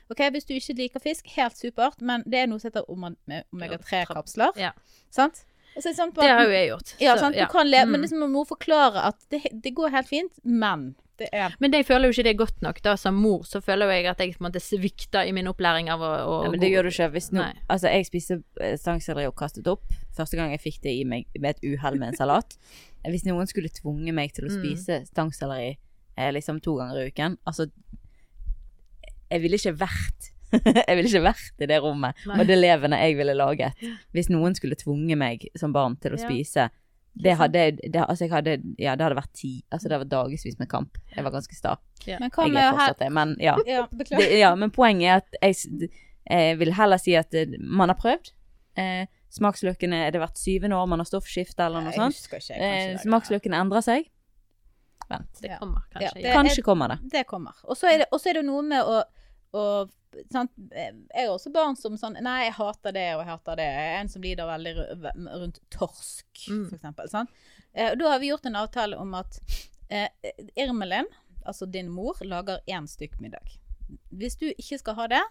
Ok, Hvis du ikke liker fisk, helt supert, men det er noe som heter omega-3-kapsler. Ja. Sant? Og så er det sånn har jo jeg gjort. Ja, så, sant? Du ja. kan leve, Mm. men liksom, man må forklare at det, det går helt fint, men det er Men jeg føler jo ikke det er godt nok. da Som mor så føler jo jeg at jeg på en måte svikter i min opplæring av å, å Nei, men det gjør du ikke. Hvis no, altså, jeg spiste eh, stangselleri og kastet opp. Første gang jeg fikk det i meg med et uhell med en salat. Hvis noen skulle tvunge meg til å Mm. spise stangselleri eh, liksom to ganger i uken Altså, jeg ville ikke vært Jeg ville ikke vært i det rommet Nei. og det levende jeg ville laget. Hvis noen skulle tvunge meg som barn til å Ja. spise det hadde, det, altså jeg hadde, ja, det hadde vært ti Altså det hadde vært dagevis med kamp. Jeg var ganske sta. Men hva med er å her det, men ja. Ja, beklager. Det, ja, men poenget er at jeg, jeg vil heller si at eh, man har prøvd. Eh, smaksløkene er det hvert syvende år man har stoffskifte eller noe Jeg sånt. ikke, Eh, smaksløkene endrer seg. Vent. Det kommer kanskje. Ja, Kanskje kommer det. Det kommer. Og så er det, er det noe med å, å sant? Jeg har også barn som sånn Nei, jeg hater det, og jeg hater det. En som lider veldig rundt torsk, Mm. for eksempel. Sant? Eh, da har vi gjort en avtale om at eh, Irmelin, altså din mor, lager én stykk middag. Hvis du ikke skal ha det,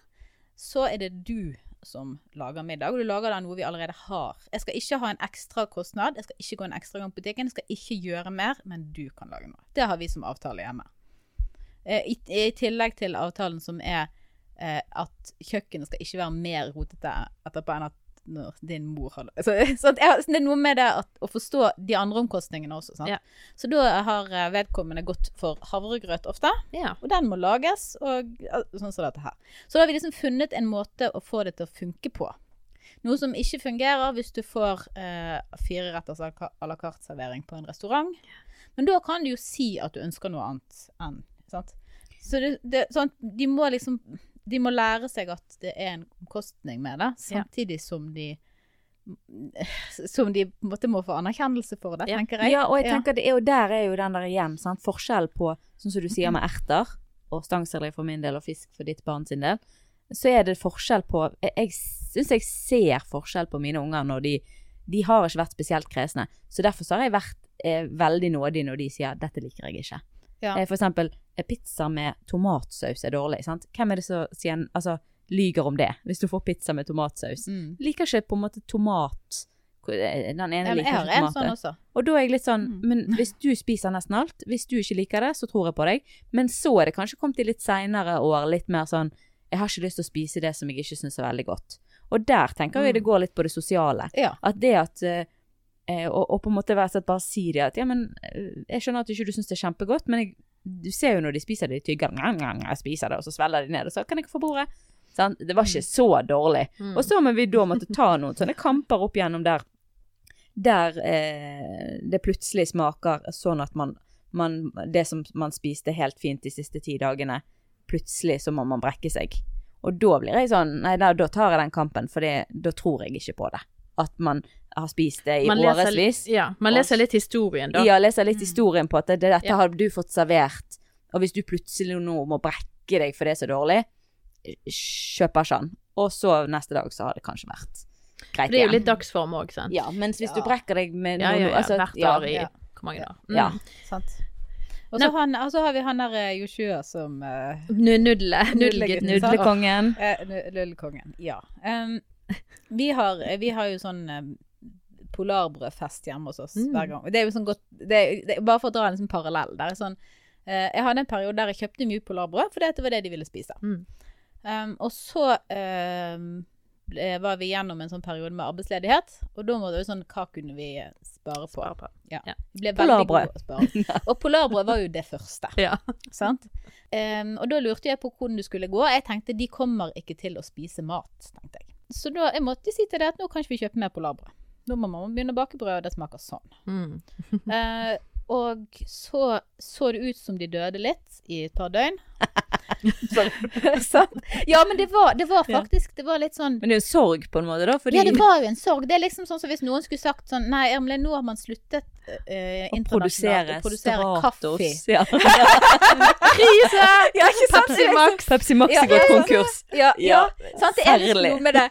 så er det du som lager middag, og du lager da noe vi allerede har. Jeg skal ikke ha en ekstra kostnad, jeg skal ikke gå en ekstra gang på butikken, jeg skal ikke gjøre mer, men du kan lage noe. Det har vi som avtale hjemme. Eh, I, I tillegg til avtalen som er eh, at kjøkkenet skal ikke være mer rotete etterpå enn at når din mor har så, sant? Jeg, det er noe med det at, å forstå de andre omkostningene også. Sant? Ja. Så da har eh, vedkommende gått for havregrøt ofte, Ja. og den må lages, og sånn som dette her. Så da har vi liksom funnet en måte å få det til å funke på. Noe som ikke fungerer hvis du får eh, fireretters à la carte-servering på en restaurant. Men da kan du jo si at du ønsker noe annet enn sant? Så det, det, sånn, de må liksom De må lære seg at det er en omkostning med det, samtidig som de Som de på en måte må få anerkjennelse for det, Ja. tenker jeg. Ja, og jeg tenker det er jo der er jo den der igjen, sant? forskjell på, sånn som du sier med erter, og stangselleri for min del, og fisk for ditt barn sin del, så er det forskjell på, jeg, jeg synes jeg ser forskjell på mine unger når de, de har ikke vært spesielt kresne, så derfor så har jeg vært eh, veldig nådig når de sier, dette liker jeg ikke. Ja. Eh, for eksempel, eh, pizza med tomatsaus er dårlig, sant? Hvem er det som sier, altså, lyger om det, hvis du får pizza med tomatsaus? Mm. Liker ikke på en måte tomat, eh, den ene Ja, liker ikke en sånn også. Og da er jeg litt sånn, Mm. men hvis du spiser nesten alt, hvis du ikke liker det, så tror jeg på deg. Men så er det kanskje kommet i litt seinere år, litt mer sånn, jeg har ikke lyst til å spise det som jeg ikke syns er veldig godt. Og der tenker jeg det går litt på det sosiale. Ja. At det at eh, og, og på en måte være sånn bare si det at ja, men eh, jeg skjønner at du ikke du syns det er kjempegodt, men jeg, du ser jo når de spiser det, de tygger jeg spiser det, og så svelger de ned, og så kan jeg ikke få bordet. Sånn? Det var ikke så dårlig. Mm. Og så må vi da måtte ta noen sånne kamper opp gjennom der der eh, det plutselig smaker sånn at man, man Det som man spiste helt fint de siste ti dagene, plutselig så må man brekke seg. Og da blir jeg sånn Nei, da, da tar jeg den kampen, for det, da tror jeg ikke på det. At man har spist det i Man leser, årevis. ja, man leser litt historien, da. Ja, leser litt historien på at det, dette Ja. har du fått servert, og hvis du plutselig nå må brekke deg for det er så dårlig, kjøper ikke den. Og så neste dag så har det kanskje vært greit igjen. det er jo igjen. litt dagsform òg, sant. Ja, mens hvis du brekker deg med noe ja, ja. altså, Hvert ja, år i ja. hvor mange år. Ja. Mm. Sant. Og så han- og så har vi han der eh, Joshua som uh, Nudle. Nudlekongen. eh, nu- Lillekongen. Ja. Um, vi, har, vi har jo sånn um, polarbrødfest hjemme hos oss Mm. hver gang. Det er jo sånn godt det det Bare for å dra en sånn parallell. Det er sånn, eh, jeg hadde en periode der jeg kjøpte mye polarbrød, at det var det de ville spise. Mm. Um, og så um, var vi gjennom en sånn periode med arbeidsledighet, og da var det jo sånn Hva kunne vi spare på? Spare på. Ja. Ja. Polarbrød. spare. Og polarbrød var jo det første. Ja. Sant? Um, og da lurte jeg på hvordan du skulle gå. Jeg tenkte de kommer ikke til å spise mat, tenkte jeg. Så da jeg måtte si til det at nå kan ikke vi kjøpe mer polarbrød. Nå må mamma begynne å bake brød, og det smaker sånn. Mm. Eh, og så så det ut som de døde litt i et par døgn. Sant? Ja, men det var, det var faktisk Det var litt sånn Men det er en sorg på en måte, da, fordi Ja, det var jo en sorg. Det er liksom sånn som hvis noen skulle sagt sånn Nei, Ermelin, nå har man sluttet eh, internasjonalt produsere å produsere kaffe. Stratos. Ja. Krise! Ja, ikke sant? Pepsi Max! Pepsi Max er gått konkurs. Ja, ja. sant? Det er liksom noe med det.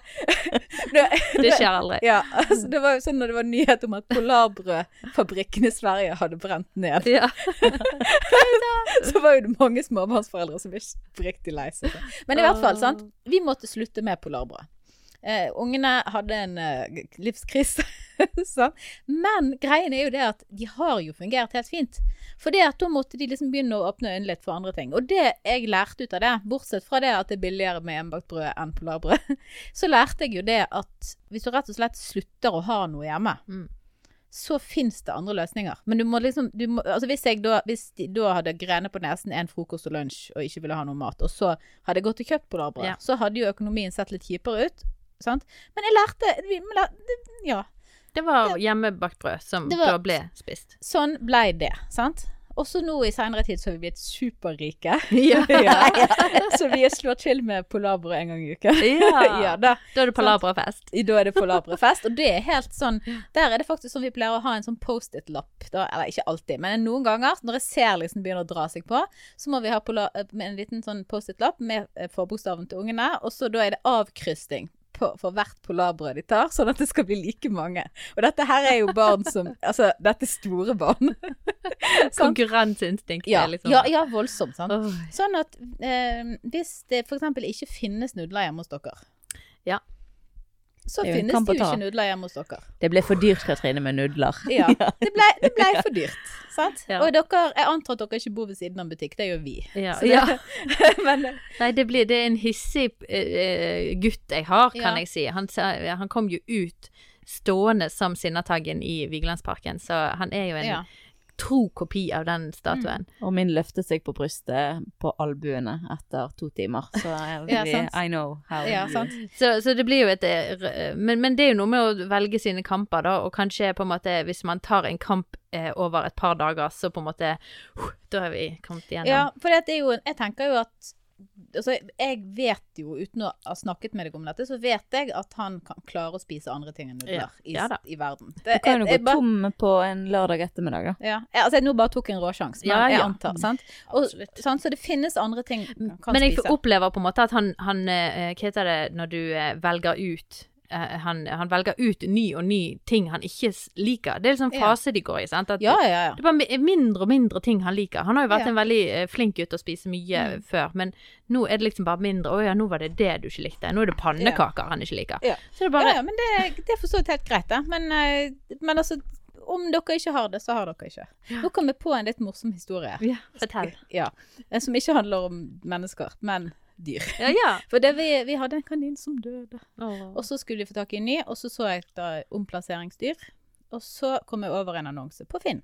det, Det skjer aldri. ja, altså, det var jo sånn når det var nyhet om at polarbrødfabrikken i Sverige hadde brent ned, Ja. så var jo det mange småbarnsforeldre som ble riktig lei seg. Men i hvert fall, sant. Vi måtte slutte med polarbrød. Eh, ungene hadde en eh, livskrise. sant? Men greien er jo det at de har jo fungert helt fint. For det at da måtte de liksom begynne å åpne øynene litt for andre ting. Og det jeg lærte ut av det, bortsett fra det at det er billigere med hjemmebakt brød enn polarbrød, så lærte jeg jo det at hvis du rett og slett slutter å ha noe hjemme, Mm. så fins det andre løsninger. Men du må liksom du må, Altså hvis jeg da, hvis de da hadde grene på nesen en frokost og lunsj og ikke ville ha noe mat, og så hadde jeg gått og kjøpt polarbrød, Ja. så hadde jo økonomien sett litt kjipere ut. Sant? Men jeg lærte Ja. Det var hjemmebakt brød som var- da ble spist. Sånn blei det. Sant? Også nå i seinere tid så har vi blitt superrike. Ja. så vi slår til med polarbrød en gang i uka. Ja. ja, da. Da er det palabrafest. Da er det polarbrødfest, og det er helt sånn Der er det faktisk sånn vi pleier å ha en sånn Post-It-lapp. Eller ikke alltid, men noen ganger når jeg ser liksom begynner å dra seg på, så må vi ha eh, en liten sånn Post-It-lapp med eh, forbokstaven til ungene, og så da er det avkrysting. På, for hvert polarbrød de tar, sånn at det skal bli like mange. Og dette her er jo barn som Altså, dette er store barn. Sant? Konkurranseinstinkt Ja, liksom ja, ja, voldsomt. Sant? Åh. Sånn at eh, hvis det f.eks. ikke finnes nudler hjemme hos dere Ja. Så Det finnes det jo ikke nudler hjemme hos dere. Det ble for dyrt, Katrine, med nudler. Ja, det ble, det ble for dyrt. Sant? Ja. Og dere, jeg antar at dere ikke bor ved siden av en butikk, det gjør vi. Ja, det- ja. Men Nei, det, blir, det er en hissig uh, gutt jeg har, kan jeg si. Han, han kom jo ut stående som Sinnataggen i Vigelandsparken, så han er jo en. Tro kopi av den statuen. Og min løftet seg på brystet på albuene etter to timer. Så Ja. I know how ja, sant. Så, så det blir jo et eh, men, men det er jo noe med å velge sine kamper, da, og kanskje på en måte hvis man tar en kamp eh, over et par dager, så på en måte uh, Da har vi kommet igjennom. Ja, for det er jo Jeg tenker jo at Altså, jeg vet jo, uten å ha snakket med deg om dette, så vet jeg at han kan klare å spise andre ting enn nudler Ja, i, ja i verden. Du kan jo gå jeg bare- tom på en lørdag ettermiddag, da. Ja, jeg, altså jeg nå bare tok en råsjanse, men Ja, jeg antar. Sant? Og, sant? Så det finnes andre ting han kan Men jeg spise. opplever på en måte at han, han eh, Hva heter det når du eh, velger ut han, han velger ut ny og ny ting han ikke liker. Det er liksom Ja. fase de går i. sant? Ja, ja, ja. Det er bare mindre og mindre ting han liker. Han har jo vært Ja. en veldig eh, flink gutt og spise mye Mm. før, men nå er det liksom bare mindre. Å ja, nå var det det du ikke likte. Nå er det pannekaker han ikke liker. Ja. Så det er bare ja, ja men det, det er for så vidt helt greit, da. Men, eh, men altså, om dere ikke har det, så har dere ikke. Nå kom jeg på en litt morsom historie. Ja, Fortell. Ja. Som ikke handler om mennesker, men dyr. Ja, ja. For det, vi, vi hadde en kanin som døde. Og så skulle vi få tak i en ny, og så så jeg da omplasseringsdyr. Og så kom jeg over en annonse på Finn.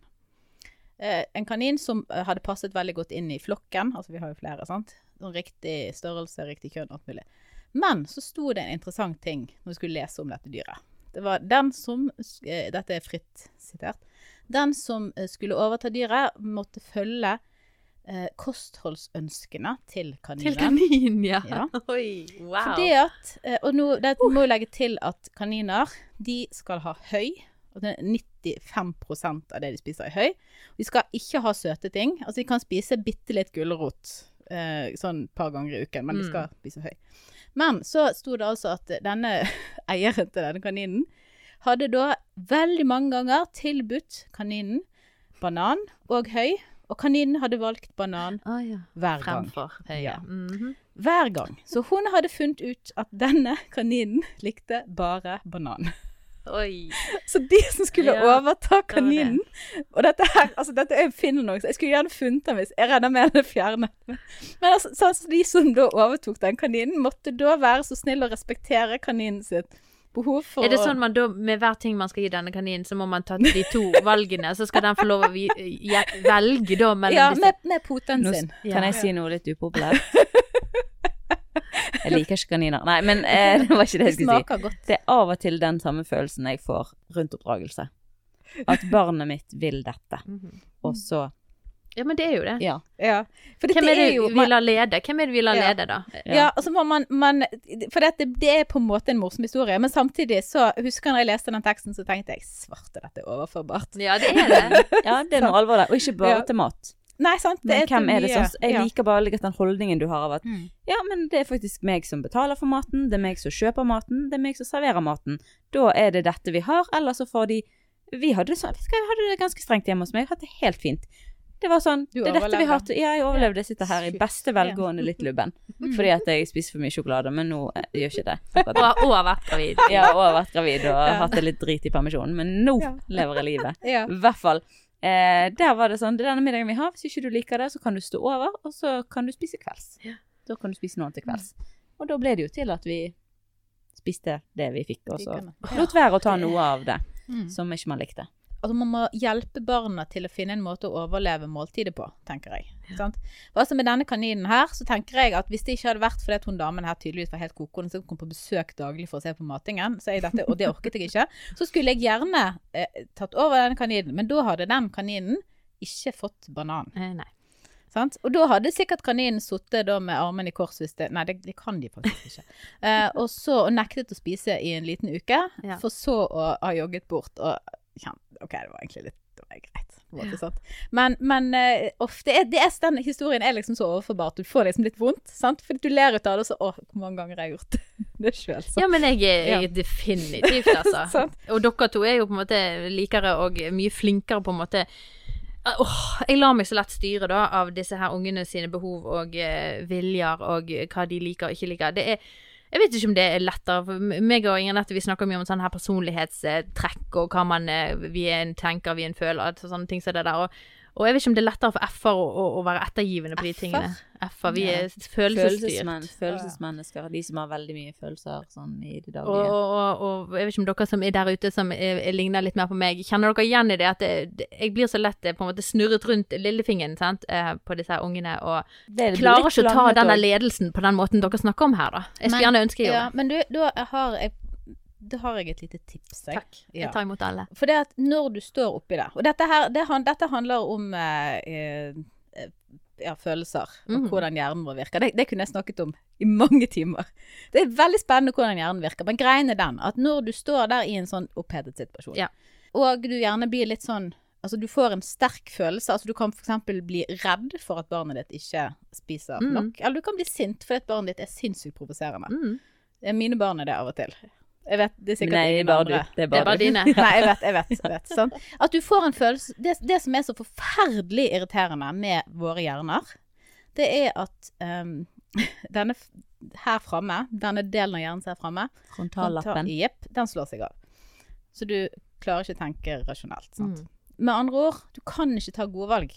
Eh, en kanin som eh, hadde passet veldig godt inn i flokken. Altså, vi har jo flere, sant. Sånn riktig størrelse, riktig kjønn, alt mulig. Men så sto det en interessant ting når vi skulle lese om dette dyret. Det var den som eh, Dette er fritt sitert. Den som eh, skulle overta dyret, måtte følge eh, kostholdsønskene til kaninen. Til kanin, ja. Ja. Oi, wow. Fordi at, eh, og nå det må jeg legge til at kaniner, de skal ha høy. Og det er 95% av det de spiser er høy. De skal ikke ha søte ting. Altså de kan spise bitte litt gulrot eh, sånn et par ganger i uken, men de skal spise høy. Men så sto det altså at denne eieren til denne kaninen hadde da veldig mange ganger tilbudt kaninen banan og høy, og kaninen hadde valgt banan ah, ja. hver gang. Fremfor høye. Ja. Mhm. Hver gang. Så hun hadde funnet ut at denne kaninen likte bare banan. Oi. Så de som skulle Ja, overta kaninen Og dette her, altså dette er finner noe, så jeg skulle gjerne funnet den hvis Jeg regner med den er fjernet. Men altså, så som de som da overtok den kaninen, måtte da være så snill å respektere kaninen sitt behov for Er det sånn man da, med hver ting man skal gi denne kaninen, så må man ta de to valgene, så skal den få lov å vi, ja, velge da mellom Ja, disse med, med poten Nå, kan jeg si noe litt upopulært? Jeg liker ikke kaniner. Nei, men eh, det var ikke det jeg skulle si. godt. Det er av og til den samme følelsen jeg får rundt oppdragelse. At barnet mitt vil dette, Mhm. og så Ja, men det er jo det. Ja. Ja. For dette Hvem er det er jo vi lar lede? Hvem er det vi lar Ja. lede, da? Ja, altså må man, man For dette, det er på en måte en morsom historie, men samtidig så husker jeg når jeg leste den teksten, så tenkte jeg svarte, dette er overførbart. Ja, det er det. Ja, det er noe alvor der. Og ikke bare Ja. til mat. Nei, sant? Det Men er hvem er det som Jeg liker bare litt den holdningen du har av at Mm. ja, men det er faktisk meg som betaler for maten, det er meg som kjøper maten, det er meg som serverer maten. Da er det dette vi har, eller så får de Vi hadde det sånn, jeg hadde det ganske strengt hjemme hos meg, jeg hadde det helt fint. Det var sånn, Du det er dette vi har til Ja, jeg overlevde, jeg sitter her i beste velgående litt lubben. Mm. Fordi at jeg spiser for mye sjokolade, men nå jeg gjør ikke det. Og, og vært gravid. Har også vært gravid og Ja. hatt det litt drit i permisjonen, men nå Ja. lever jeg livet. Ja. I hvert fall. Eh, der var det sånn, det er denne middagen vi har, hvis ikke du liker det, så kan du stå over, og så kan du spise kvelds. Ja. Da kan du spise noe til kvelds. Og da ble det jo til at vi spiste det vi fikk, og så lot være å ta noe av det Mm. som ikke man likte. Altså, man må hjelpe barna til å finne en måte å overleve måltidet på, tenker jeg. Sant? Og altså Med denne kaninen her, så tenker jeg at hvis det ikke hadde vært fordi at hun damen her tydeligvis var helt koko, så kom på besøk daglig for å se på matingen, dette, og det orket jeg ikke, så skulle jeg gjerne eh, tatt over denne kaninen. Men da hadde den kaninen ikke fått banan. Eh, Nei. Sant? Og da hadde sikkert kaninen sittet med armen i kors hvis det Nei, det, det kan de faktisk ikke. Eh, og så og nektet å spise i en liten uke, Ja. for så å ha jogget bort og OK, det var egentlig litt det var greit. måte? Men, men uh, ofte er, det er, den historien er liksom så overførbart. Du får liksom litt vondt, sant? Fordi du ler ut av det, og så Å, hvor mange ganger har jeg gjort det sjøl? Ja, men jeg jeg er definitivt, altså. Og dere to er jo på en måte likere og mye flinkere på en måte Åh, jeg lar meg så lett styre da av disse her ungene sine behov og uh, viljer og hva de liker og ikke liker. Det er Jeg vet ikke om det er lettere. For meg og Inger Nette vi snakker mye om sånn her personlighetstrekk og hva man eh, vi er en tenker, vi er en føler, og sånne ting som det der. Og, og jeg vet ikke om det er lettere for F-er å, å, å være ettergivende på de tingene. F-er, vi Ja. er følelsesstyrt. Følelsesmenn, følelsesmennesker. De som har veldig mye følelser sånn i det daglige. og, og, og jeg vet ikke om dere som er der ute som er, er, ligner litt mer på meg, kjenner dere igjen i det at det, det, jeg blir så lett eh, på en måte snurret rundt lillefingeren sant, eh, på disse her ungene, og Det er klarer ikke å ta denne ledelsen på den måten dere snakker om her, da. Jeg skulle gjerne ønske jeg gjorde det. men du, da har jeg da har jeg et lite tips. Jeg. Takk. Ja. Jeg tar imot alle. For det at når du står oppi det Og dette, her, det, dette handler om eh, eh, ja, følelser, og Mhm. hvordan hjernen vår virker. Det, det kunne jeg snakket om i mange timer. Det er veldig spennende hvordan hjernen virker. Men greien er den at når du står der i en sånn opphetet situasjon, Ja. og du gjerne blir litt sånn Altså du får en sterk følelse. Altså du kan f.eks. bli redd for at barnet ditt ikke spiser mm. nok. Eller du kan bli sint fordi at barnet ditt er sinnssykt provoserende. Mm. Eh, Mine barn er det av og til. Jeg vet, det er sikkert Nei, ingen bare du. Det er Det er bare bare dine. Nei, jeg vet, jeg vet. Jeg vet sånn. At du får en følelse det, det som er så forferdelig irriterende med våre hjerner, det er at um, denne her framme, denne delen av hjernen som er framme, Frontallappen. Jepp, den slår seg av. Så du klarer ikke å tenke rasjonelt. Sant? Mm. Med andre ord, du kan ikke ta gode valg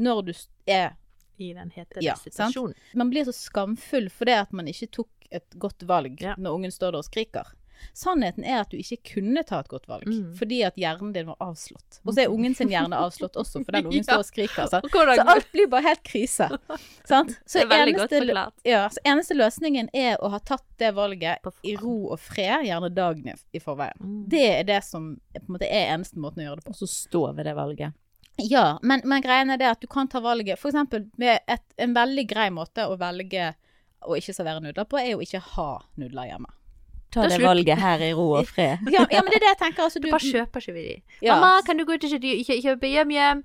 når du er I den hete Ja, sant? situasjonen. Man blir så skamfull fordi at man ikke tok et godt valg Ja. når ungen står der og skriker. Sannheten er at du ikke kunne ta et godt valg, Mm. fordi at hjernen din var avslått. Og så er ungen sin hjerne avslått også, for den ungen står og skriker. Så, Så alt blir bare helt krise. Sant? Så eneste, ja, så eneste løsningen er å ha tatt det valget i ro og fred, gjerne dagen i- forveien. Mm. Det er det som på en måte er eneste måten å gjøre det på. Og så stå ved det valget. Ja, men, men greien er det at du kan ta valget eksempel med et, en veldig grei måte å velge å ikke servere nudler på, er å ikke ha nudler hjemme. Ta det valget her i ro og fred. Ja, ja men det er det jeg tenker. Altså, du, Bare kjøper ikke vi de. Ja. Mamma, kan du gå ut og kjøpe hjem hjem?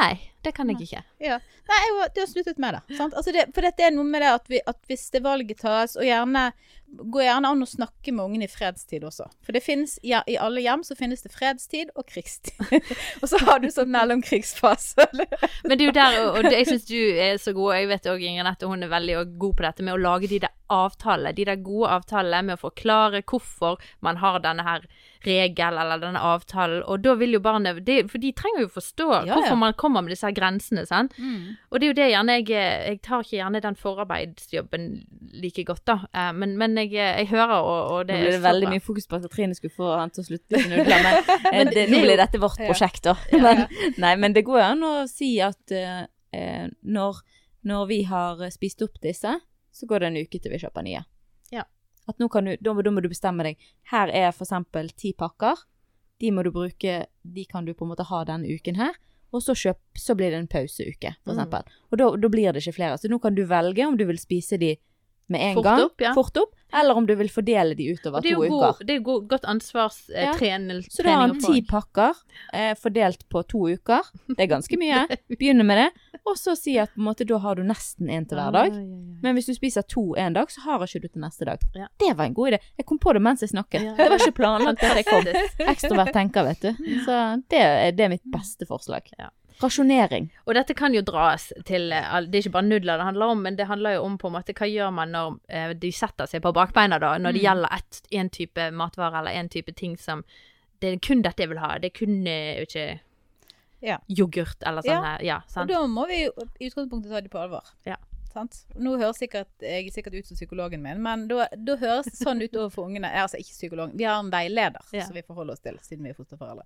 Nei, det kan jeg ikke. Ja. Nei, jeg har, det har sluttet med det. Sant? Altså det. For dette er noe med det at, vi, at hvis det valget tas, og gjerne Gå gjerne an å snakke med ungen i fredstid også. For det finnes, ja, i alle hjem så finnes det fredstid og krigstid. og så har du sånn mellomkrigsfase. Men det er jo der, og, og det, jeg syns du er så god. og Jeg vet òg Inger Nette, hun er veldig god på dette med å lage de der avtalene. De der gode avtalene med å forklare hvorfor man har denne her regel eller denne avtalen. Og da vil jo barnet det, For de trenger jo forstå ja. hvorfor man kommer med disse her grensene, sant. Mm. Og det er jo det gjerne jeg Jeg tar ikke gjerne den forarbeidsjobben like godt, da. Eh, Men, men jeg, jeg hører, og, og det Nå ble det veldig bra. mye fokus på at Katrine skulle få han til å slutte med nudler, men, eh, Men det, nå ble dette vårt prosjekt, da. Ja, Men, ja. nei, men det går an å si at eh, når, når vi har spist opp disse, så går det en uke til vi kjøper nye. Ja. At nå kan du, da, da må du bestemme deg. Her er for eksempel ti pakker. De må du bruke, de kan du på en måte ha denne uken her. Og så, kjøp, så blir det en pauseuke, for Mm. Og da, da blir det ikke flere. Så nå kan du velge om du vil spise de med en Fort gang, opp, ja. fort opp, eller om du vil fordele de utover er to god, uker. det er jo god, godt ansvarstrening. Ja. Eh, Så du har en ti pakker eh, fordelt på to uker. Det er ganske mye. Begynne med det. Og så si at måte, da har du nesten én til hver dag. Ja, ja. Men hvis du spiser to en dag, så har ikke du til neste dag. Ja. Det var en god idé. Jeg kom på det mens jeg snakket. Ja. Det var ikke planlagt at jeg kom. Ekstrovert tenker, vet du. Så det det er mitt beste forslag. Ja. Rasjonering. Og dette kan jo dras til eh, Det er ikke bare nudler det handler om, men det handler jo om på en måte hva gjør man når eh, de setter seg på bakbeina, da, når det Mm. gjelder en type matvare eller en type ting som Det er kun dette jeg vil ha. Det er kun eh, ikke Ja. yoghurt eller sånn Ja. Ja, Og da må vi jo i utgangspunktet ta det på alvor. Ja. Sant? Nå høres sikkert, jeg sikkert ut som psykologen min, men da, da høres det sånn ut overfor ungene. Eh, Altså ikke psykologen, vi har en veileder Ja. som vi forholder oss til, siden vi er fosterforeldre.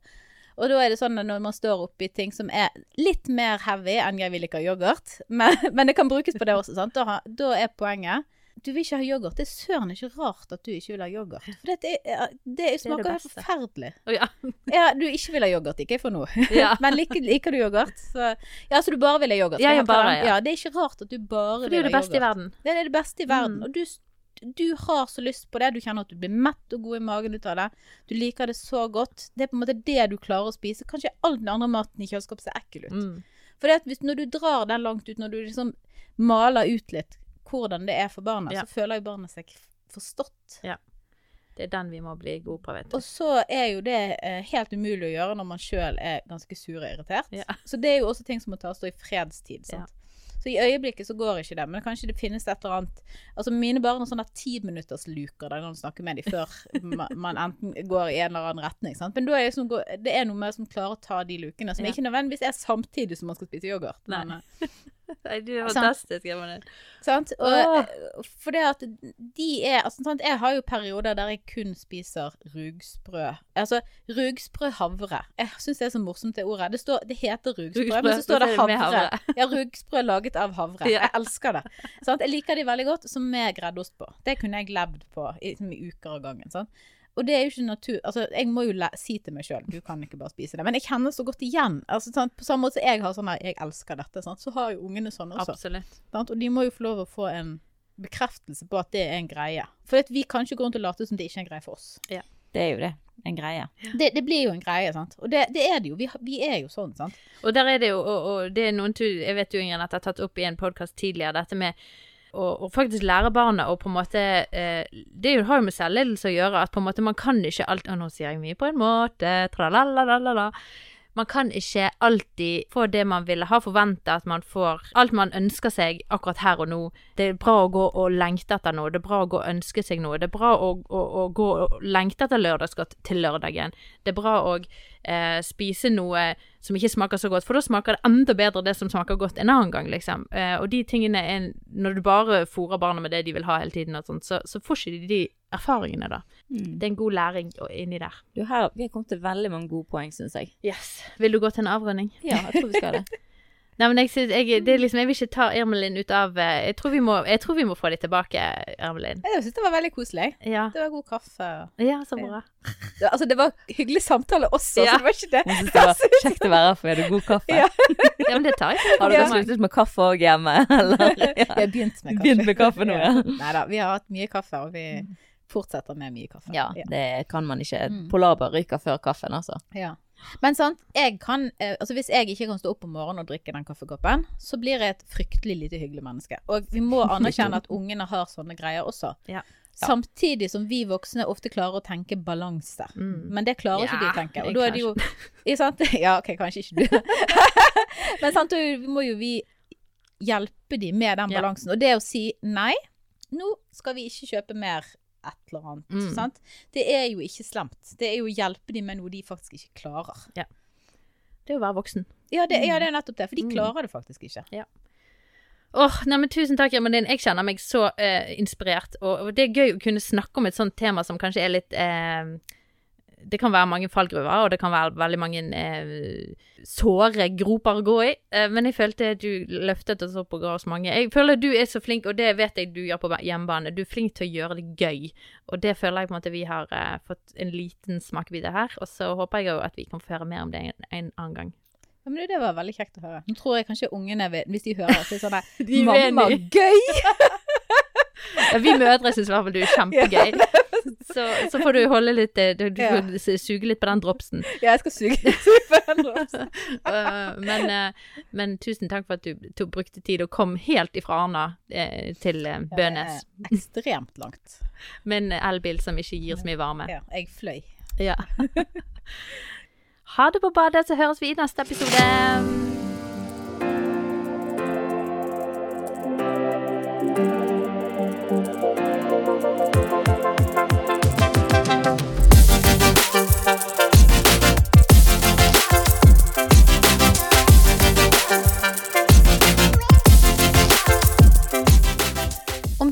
Og da er det sånn at når man står oppi ting som er litt mer heavy enn jeg vil ikke ha yoghurt, men, men det kan brukes på det også, sant? Da, da er poenget du vil ikke ha yoghurt. Det er søren ikke rart at du ikke vil ha yoghurt. For det, er, det smaker helt forferdelig. Oh, ja. Ja, du ikke vil ha yoghurt, ikke for noe. Ja. Men liker, liker du yoghurt? Så, ja, så du bare vil ha yoghurt? Ja, bare, ja. Det er ikke rart at du bare vil ha For det er jo det beste i verden. Det er det beste i verden. Mm. Og du, du har så lyst på det. Du kjenner at du blir mett og god i magen ut av det. Du liker det så godt. Det er på en måte det du klarer å spise. Kanskje all den andre maten i kjøleskapet ser ekkel ut. Mm. For hvis, når du drar den langt ut, når du liksom maler ut litt hvordan det er for barna, Ja. så føler jo barnet seg forstått. Ja. Det er den vi må bli gode på, vet du. Og så er jo det eh, helt umulig å gjøre når man sjøl er ganske sur og irritert. Ja. Så det er jo også ting som må tas i fredstid. Sant? Så i øyeblikket så går ikke det, men kanskje det finnes et eller annet Altså mine barn har sånne timinuttersluker der du snakker med dem før man enten går i en eller annen retning. Sant? Men er som, det er noe med å klare å ta de lukene, som Ja. ikke nødvendigvis er samtidig som man skal spise yoghurt. Men, eh, Nei, du er fantastisk, Emanuel. Sant? Og for det at de er altså, sant? Jeg har jo perioder der jeg kun spiser rugsprø. Altså rugsprø havre. Jeg syns det er så morsomt det ordet. Det, står, det heter rugsprø, Rugsprø, men så står det havre. havre. Ja, rugsprø laget av havre. Jeg elsker det. Sant? Jeg liker de veldig godt, som med greddost på. Det kunne jeg levd på i, i uker av gangen. Sant? Og det er jo ikke natur... Altså, jeg må jo le si til meg sjøl du kan ikke bare spise det. Men jeg kjenner så godt igjen. Altså, sant? På samme måte som jeg har sånn her jeg elsker dette, sant? så har jo ungene sånn også. Absolutt. Sant? Og de må jo få lov å få en bekreftelse på at det er en greie. For vi kan ikke gå rundt og late som det ikke er en greie for oss. Ja. Det er jo det. En greie. Det, det blir jo en greie, sant. Og det, det er det jo. Vi, vi er jo sånn, sant. Og der er det jo, og, og det er noen tur, Jeg vet jo Ingrid at jeg har tatt opp i en podkast tidligere, dette med å, å faktisk lære barna å på en måte eh, Det har jo med selvledelse å gjøre, at på en måte man kan ikke alt Og nå sier jeg mye på en måte, tralalalala. Man kan ikke alltid få det man ville ha forventa at man får. Alt man ønsker seg akkurat her og nå. Det er bra å gå og lengte etter noe. Det er bra å gå og ønske seg noe. Det er bra å, å, å gå og lengte etter lørdagsgodt til lørdagen. Det er bra å eh, spise noe som ikke smaker så godt, for da smaker det enda bedre det som smaker godt en annen gang, liksom. Eh, og de tingene er Når du bare fôrer barna med det de vil ha hele tiden, og sånt, så, så får ikke de de erfaringene, da. Det er en god læring inni der. Du, her, vi har kommet til veldig mange gode poeng, syns jeg. Yes. Vil du gå til en avrunding? Ja, jeg tror vi skal det. Nei, men jeg, jeg, det er liksom, jeg vil ikke ta Irmelin ut av eh, Jeg tror vi må, jeg tror vi må få dem tilbake, Irmelin. Jeg syns det var veldig koselig. Ja. Det var god kaffe. ja, så bra. Det, altså, det var hyggelig samtale også, Ja. så det var ikke det. Jeg synes det var kjekt å være her, for vi hadde god kaffe. Ja. Ja, men det tar jeg. Har dere Ja. sluttet med kaffe òg hjemme, eller? Vi har begynt med kaffe. Begynt med kaffe nå, ja. Nei da, vi har hatt mye kaffe, og vi fortsetter med mye kaffe. ja, det kan man ikke. Mm. Polarbar ryker før kaffen, altså. Ja. Men sant, jeg kan eh, Altså hvis jeg ikke kan stå opp om morgenen og drikke den kaffekoppen, så blir jeg et fryktelig lite hyggelig menneske. Og vi må anerkjenne at ungene har sånne greier også. Ja. Samtidig som vi voksne ofte klarer å tenke balanse. Mm. Men det klarer ikke de å tenke. Og da er det jo ikke sant? Ja, OK, kanskje ikke du. Men sant, da må jo vi hjelpe de med den Ja. balansen. Og det å si nei, nå skal vi ikke kjøpe mer et eller annet. Mm. Sant? Det er jo ikke slemt. Det er jo å hjelpe dem med noe de faktisk ikke klarer. Det er å være voksen. Ja, det, ja, det er nettopp det. For de Mm. klarer det faktisk ikke. Åh, nei, men Tusen takk, Irmelin. Jeg kjenner meg så uh, inspirert. Og, og det er gøy å kunne snakke om et sånt tema som kanskje er litt eh, Det kan være mange fallgruver, og det kan være veldig mange eh, såre groper å gå i. Eh, men jeg følte du løftet oss opp og ga oss mange. Jeg føler du er så flink, og det vet jeg du gjør på hjemmebane. Du er flink til å gjøre det gøy. Og det føler jeg på en måte vi har eh, fått en liten smakebit av her. Og så håper jeg jo at vi kan få høre mer om det en, en annen gang. Ja, men det var veldig kjekt å høre. Nå tror jeg kanskje ungene, hvis de hører, så er sånn De Mamma, gøy! Ja, vi mødre syns i hvert fall du er kjempegøy. Så, så får du holde litt eh, Du, du Ja. suge litt på den dropsen. Ja, jeg skal suge litt på den også. Eh, men, eh, men tusen takk for at du tog, brukte tid og kom helt ifra Arna til Bønes. Ekstremt langt. Med en elbil som ikke gir så mye varme. Ja, jeg fløy. Ja. Ha det på badet, så høres vi i neste episode.